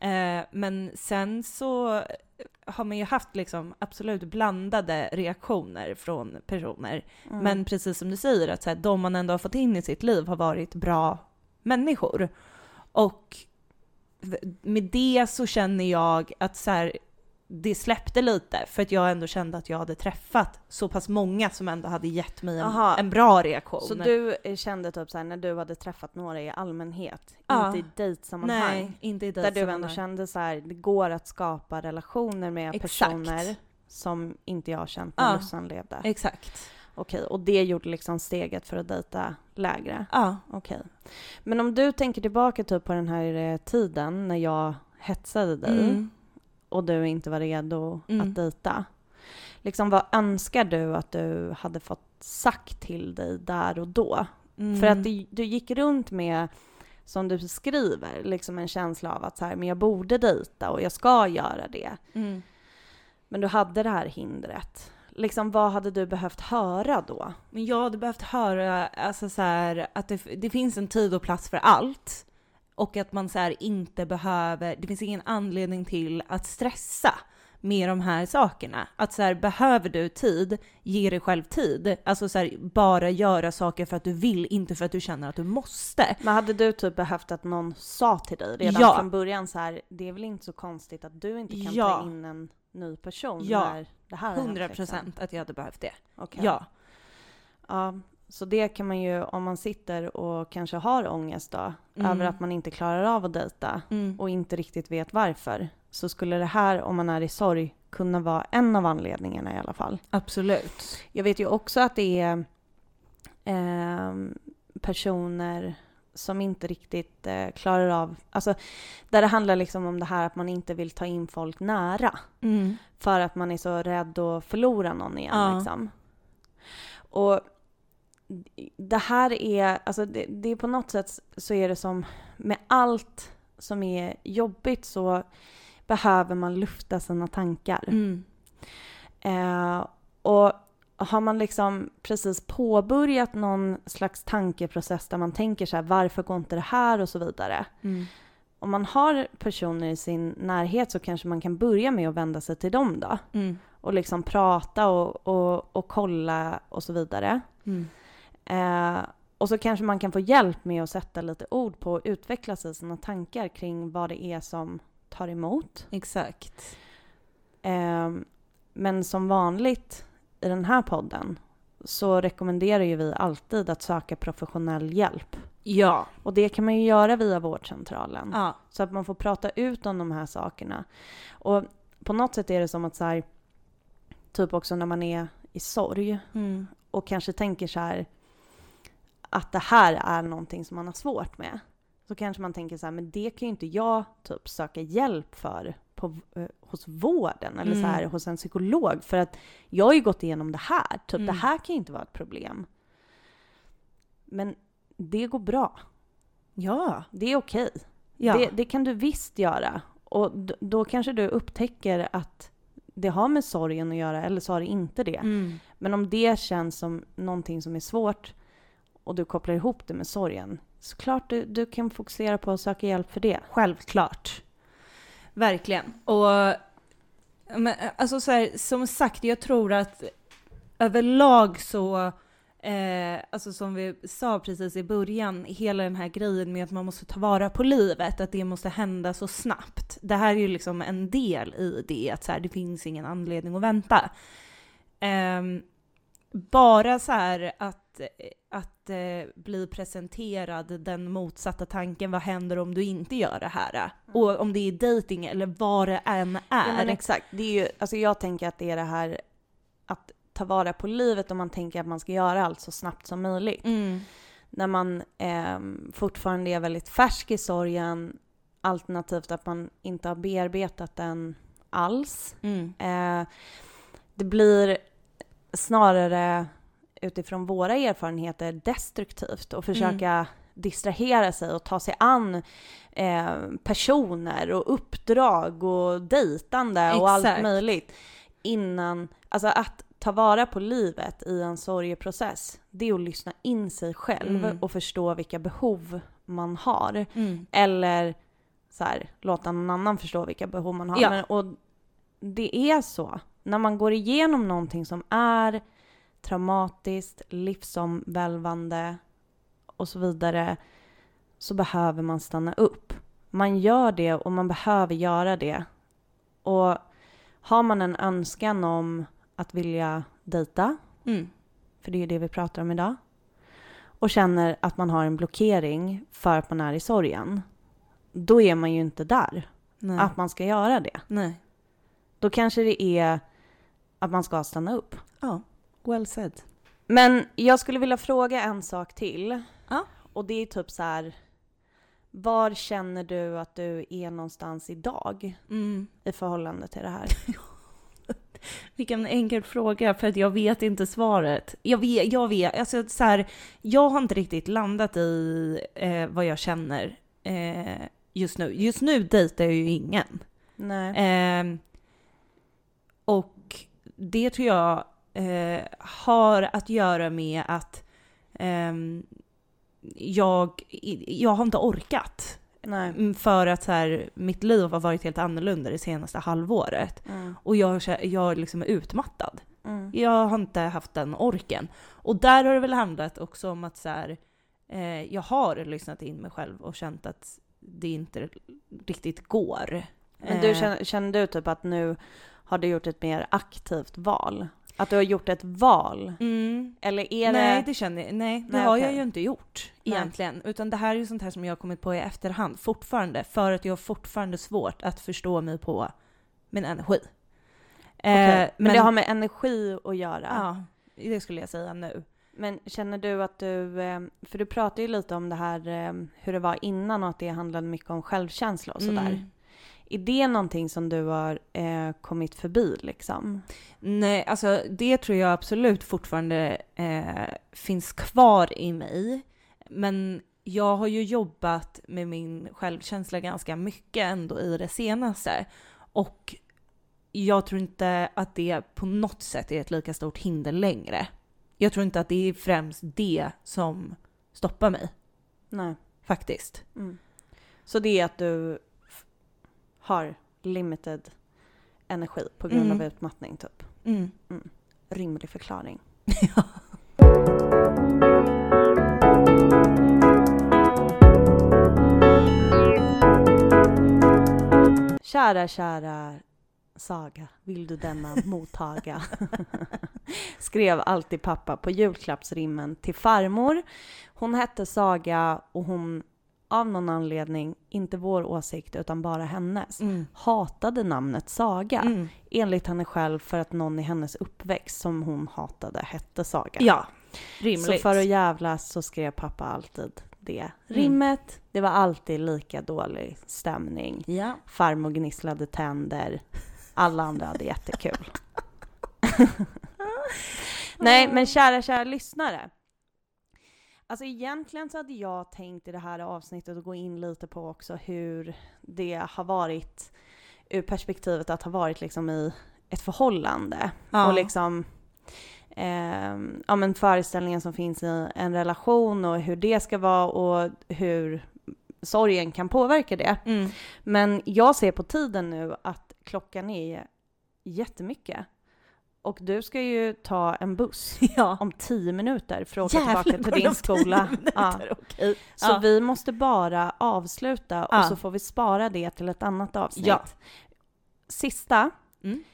Speaker 2: Eh, men sen så har man ju haft liksom absolut blandade reaktioner från personer.
Speaker 1: Mm.
Speaker 2: Men precis som du säger, att så här, de man ändå har fått in i sitt liv har varit bra människor. Och med det så känner jag att så här, det släppte lite för att jag ändå kände att jag hade träffat så pass många som ändå hade gett mig en,
Speaker 1: Aha.
Speaker 2: en bra reaktion.
Speaker 1: Så du kände typ såhär när du hade träffat några i allmänhet,
Speaker 2: Ja.
Speaker 1: inte i dejtsammanhang?
Speaker 2: Nej, inte i
Speaker 1: Där du ändå
Speaker 2: dejtsammanhang.
Speaker 1: kände så här, det går att skapa relationer med
Speaker 2: Exakt.
Speaker 1: personer som inte jag har känt när
Speaker 2: Ja.
Speaker 1: Lussan levde.
Speaker 2: Exakt.
Speaker 1: Okej, och det gjorde liksom steget för att dejta lägre?
Speaker 2: Ja.
Speaker 1: Okej. Men om du tänker tillbaka typ på den här eh, tiden när jag hetsade dig
Speaker 2: Mm.
Speaker 1: Och du inte var redo
Speaker 2: Mm.
Speaker 1: att dejta. liksom vad önskar du att du hade fått sagt till dig där och då?
Speaker 2: Mm.
Speaker 1: För att du, du gick runt med, som du skriver, liksom en känsla av att så här, men jag borde dejta och jag ska göra det.
Speaker 2: Mm.
Speaker 1: Men du hade det här hindret. Liksom vad hade du behövt höra då?
Speaker 2: Men jag hade behövt höra alltså så här, att det, det finns en tid och plats för allt. Och att man så här, inte behöver, det finns ingen anledning till att stressa med de här sakerna. Att så här, behöver du tid, ge dig själv tid. Alltså så här, bara göra saker för att du vill, inte för att du känner att du måste.
Speaker 1: Men hade du typ behövt att någon sa till dig redan
Speaker 2: Ja.
Speaker 1: från början så här, det är väl inte så konstigt att du inte kan
Speaker 2: Ja.
Speaker 1: ta in en ny person
Speaker 2: Ja.
Speaker 1: när det här har hänt,
Speaker 2: 100
Speaker 1: liksom?
Speaker 2: procent att jag hade behövt det.
Speaker 1: Okej.
Speaker 2: Ja.
Speaker 1: Ja, så det kan man ju, om man sitter och kanske har ångest då,
Speaker 2: Mm.
Speaker 1: över att man inte klarar av att dejta
Speaker 2: Mm.
Speaker 1: och inte riktigt vet varför, så skulle det här, om man är i sorg, kunna vara en av anledningarna i alla fall.
Speaker 2: Absolut.
Speaker 1: Jag vet ju också att det är ehm, personer som inte riktigt eh, klarar av, alltså där det handlar liksom om det här att man inte vill ta in folk nära
Speaker 2: Mm.
Speaker 1: för att man är så rädd att förlora någon igen
Speaker 2: Ja.
Speaker 1: liksom. Och det här är, alltså det, det är på något sätt så är det som med allt som är jobbigt så behöver man lufta sina tankar.
Speaker 2: Mm.
Speaker 1: Eh, och har man liksom precis påbörjat någon slags tankeprocess där man tänker så här, varför går inte det här och så vidare.
Speaker 2: Mm.
Speaker 1: Om man har personer i sin närhet så kanske man kan börja med att vända sig till dem då.
Speaker 2: Mm.
Speaker 1: Och liksom prata och, och, och kolla och så vidare.
Speaker 2: Mm.
Speaker 1: Eh, och så kanske man kan få hjälp med att sätta lite ord på och utveckla sig sina tankar kring vad det är som tar emot.
Speaker 2: Exakt.
Speaker 1: Eh, men som vanligt i den här podden så rekommenderar ju vi alltid att söka professionell hjälp.
Speaker 2: Ja.
Speaker 1: Och det kan man ju göra via vårdcentralen.
Speaker 2: Ja.
Speaker 1: Så att man får prata ut om de här sakerna. Och på något sätt är det som att så här, typ också när man är i sorg
Speaker 2: Mm.
Speaker 1: och kanske tänker så här att det här är någonting som man har svårt med. Så kanske man tänker så här, men det kan ju inte jag typ söka hjälp för på, eh, hos vården eller så här
Speaker 2: Mm.
Speaker 1: hos en psykolog för att jag har ju gått igenom det här. Typ
Speaker 2: Mm.
Speaker 1: det här kan ju inte vara ett problem. Men det går bra.
Speaker 2: Ja.
Speaker 1: Det är okej.
Speaker 2: Ja.
Speaker 1: Det, det kan du visst göra. Och då kanske du upptäcker att det har med sorgen att göra eller så har det inte det.
Speaker 2: Mm.
Speaker 1: Men om det känns som någonting som är svårt och du kopplar ihop det med sorgen, Såklart du, du kan fokusera på att söka hjälp för det.
Speaker 2: Självklart. Verkligen. Och men, alltså så här, som sagt, jag tror att överlag så, eh, alltså som vi sa precis i början, hela den här grejen med att man måste ta vara på livet, att det måste hända så snabbt. Det här är ju liksom en del i det, att så här, det finns ingen anledning att vänta. Eh, bara så här att, att eh, bli presenterad den motsatta tanken, vad händer om du inte gör det här? Och om det är dating eller vad det än är.
Speaker 1: Ja, men exakt. Det är ju, alltså jag tänker att det är det här att ta vara på livet och man tänker att man ska göra allt så snabbt som möjligt.
Speaker 2: Mm.
Speaker 1: När man ehm, fortfarande är väldigt färsk i sorgen, alternativt att man inte har bearbetat den alls.
Speaker 2: Mm.
Speaker 1: Eh, det blir snarare utifrån våra erfarenheter destruktivt att försöka distrahera sig och ta sig an eh, personer och uppdrag och dejtande och allt
Speaker 2: Exakt.
Speaker 1: möjligt innan, alltså att ta vara på livet i en sorgeprocess, det är att lyssna in sig själv
Speaker 2: Mm.
Speaker 1: och förstå vilka behov man har.
Speaker 2: Mm.
Speaker 1: Eller så här, låta någon annan förstå vilka behov man har.
Speaker 2: Ja.
Speaker 1: Men, och det är så. När man går igenom någonting som är traumatiskt, livsomvälvande och så vidare så behöver man stanna upp. Man gör det och man behöver göra det. Och har man en önskan om att vilja dejta,
Speaker 2: Mm.
Speaker 1: för det är ju det vi pratar om idag, och känner att man har en blockering för att man är i sorgen, då är man ju inte där,
Speaker 2: Nej.
Speaker 1: att man ska göra det.
Speaker 2: Nej.
Speaker 1: Då kanske det är att man ska stanna upp.
Speaker 2: Ja, well said.
Speaker 1: Men jag skulle vilja fråga en sak till.
Speaker 2: Ja.
Speaker 1: Och det är typ så här, var känner du att du är någonstans idag
Speaker 2: Mm.
Speaker 1: i förhållande till det här?
Speaker 2: Vilken enkel fråga, för att jag vet inte svaret. Jag vet, jag vet, alltså så här, jag har inte riktigt landat i eh, vad jag känner eh, just nu. Just nu dejtar jag ju ingen.
Speaker 1: Nej.
Speaker 2: Eh, och det tror jag eh, har att göra med att ehm, jag, jag har inte orkat.
Speaker 1: Nej.
Speaker 2: Mm, För att så här, mitt liv har varit helt annorlunda det senaste halvåret.
Speaker 1: Mm.
Speaker 2: Och jag, jag liksom är utmattad.
Speaker 1: Mm.
Speaker 2: Jag har inte haft den orken. Och där har det väl handlat också om att så här, eh, jag har lyssnat in mig själv och känt att det inte riktigt går.
Speaker 1: Men du
Speaker 2: Eh,
Speaker 1: känner, känner du typ att nu har du gjort ett mer aktivt val? Att du har gjort ett val?
Speaker 2: Mm.
Speaker 1: Eller är
Speaker 2: nej,
Speaker 1: det...
Speaker 2: det känner jag, nej, det
Speaker 1: Nej,
Speaker 2: har
Speaker 1: okej.
Speaker 2: jag ju inte gjort
Speaker 1: Nej.
Speaker 2: egentligen. Utan det här är ju sånt här som jag har kommit på i efterhand fortfarande. För att jag har fortfarande svårt att förstå mig på min energi.
Speaker 1: Okej,
Speaker 2: Eh,
Speaker 1: men, det har med energi att göra?
Speaker 2: Ja, det skulle jag säga nu.
Speaker 1: Men känner du att du, eh, för du pratade ju lite om det här eh, hur det var innan och att det handlade mycket om självkänsla och sådär.
Speaker 2: Mm.
Speaker 1: Är det någonting som du har eh, kommit förbi liksom?
Speaker 2: Nej, alltså det tror jag absolut fortfarande eh, finns kvar i mig. Men jag har ju jobbat med min självkänsla ganska mycket ändå i det senaste. Och jag tror inte att det på något sätt är ett lika stort hinder längre. Jag tror inte att det är främst det som stoppar mig,
Speaker 1: Nej.
Speaker 2: faktiskt.
Speaker 1: Mm. Så det är att du har limited energi på grund
Speaker 2: Mm.
Speaker 1: av utmattning typ?
Speaker 2: Mm.
Speaker 1: Rimlig förklaring.
Speaker 2: Ja.
Speaker 1: Kära, kära Saga, vill du denna mottaga? Skrev alltid pappa på julklappsrimmen till farmor. Hon hette Saga och hon, av någon anledning, inte vår åsikt utan bara hennes,
Speaker 2: Mm.
Speaker 1: hatade namnet Saga.
Speaker 2: Mm.
Speaker 1: Enligt henne själv för att någon i hennes uppväxt som hon hatade hette Saga.
Speaker 2: Ja,
Speaker 1: så
Speaker 2: rimligt.
Speaker 1: för att jävlas så skrev pappa alltid det
Speaker 2: Mm.
Speaker 1: rimmet. Det var alltid lika dålig stämning.
Speaker 2: Ja.
Speaker 1: Farmor gnisslade tänder. Alla andra hade jättekul. Nej, men kära, kära lyssnare. Alltså egentligen så hade jag tänkt i det här avsnittet att gå in lite på också hur det har varit ur perspektivet att ha varit liksom i ett förhållande.
Speaker 2: Ja.
Speaker 1: Och liksom ehm, ja, men föreställningen som finns i en relation och hur det ska vara och hur sorgen kan påverka det.
Speaker 2: Mm.
Speaker 1: Men jag ser på tiden nu att klockan är jättemycket. Och du ska ju ta en buss
Speaker 2: Ja.
Speaker 1: om tio minuter för att åka
Speaker 2: Jävlar,
Speaker 1: tillbaka till
Speaker 2: det
Speaker 1: din skola. Ja.
Speaker 2: Okej.
Speaker 1: Så
Speaker 2: Ja.
Speaker 1: vi måste bara avsluta och
Speaker 2: Ja.
Speaker 1: så får vi spara det till ett annat avsnitt.
Speaker 2: Ja.
Speaker 1: Sista.
Speaker 2: Mm.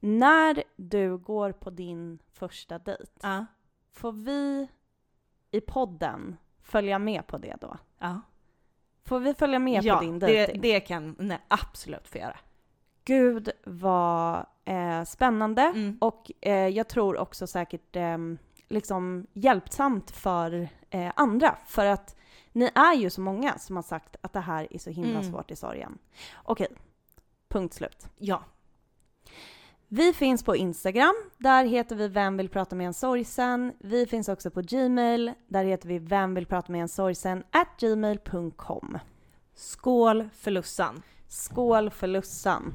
Speaker 1: När du går på din första dejt,
Speaker 2: Ja.
Speaker 1: får vi i podden följa med på det då?
Speaker 2: Ja.
Speaker 1: Får vi följa med
Speaker 2: ja,
Speaker 1: på din
Speaker 2: det,
Speaker 1: dejting?
Speaker 2: det kan nej, absolut få göra.
Speaker 1: Gud vad eh, spännande
Speaker 2: Mm.
Speaker 1: och eh, jag tror också säkert eh, liksom hjälpsamt för eh, andra för att ni är ju så många som har sagt att det här är så himla
Speaker 2: Mm.
Speaker 1: svårt i sorgen. Okej, punkt slut.
Speaker 2: Ja.
Speaker 1: Vi finns på Instagram, där heter vi Vem vill prata med en sorgsen. Vi finns också på Gmail, där heter vi Vem vill prata med en sorgsen at gmail.com.
Speaker 2: Skål för Lussan.
Speaker 1: Skål för Lussan!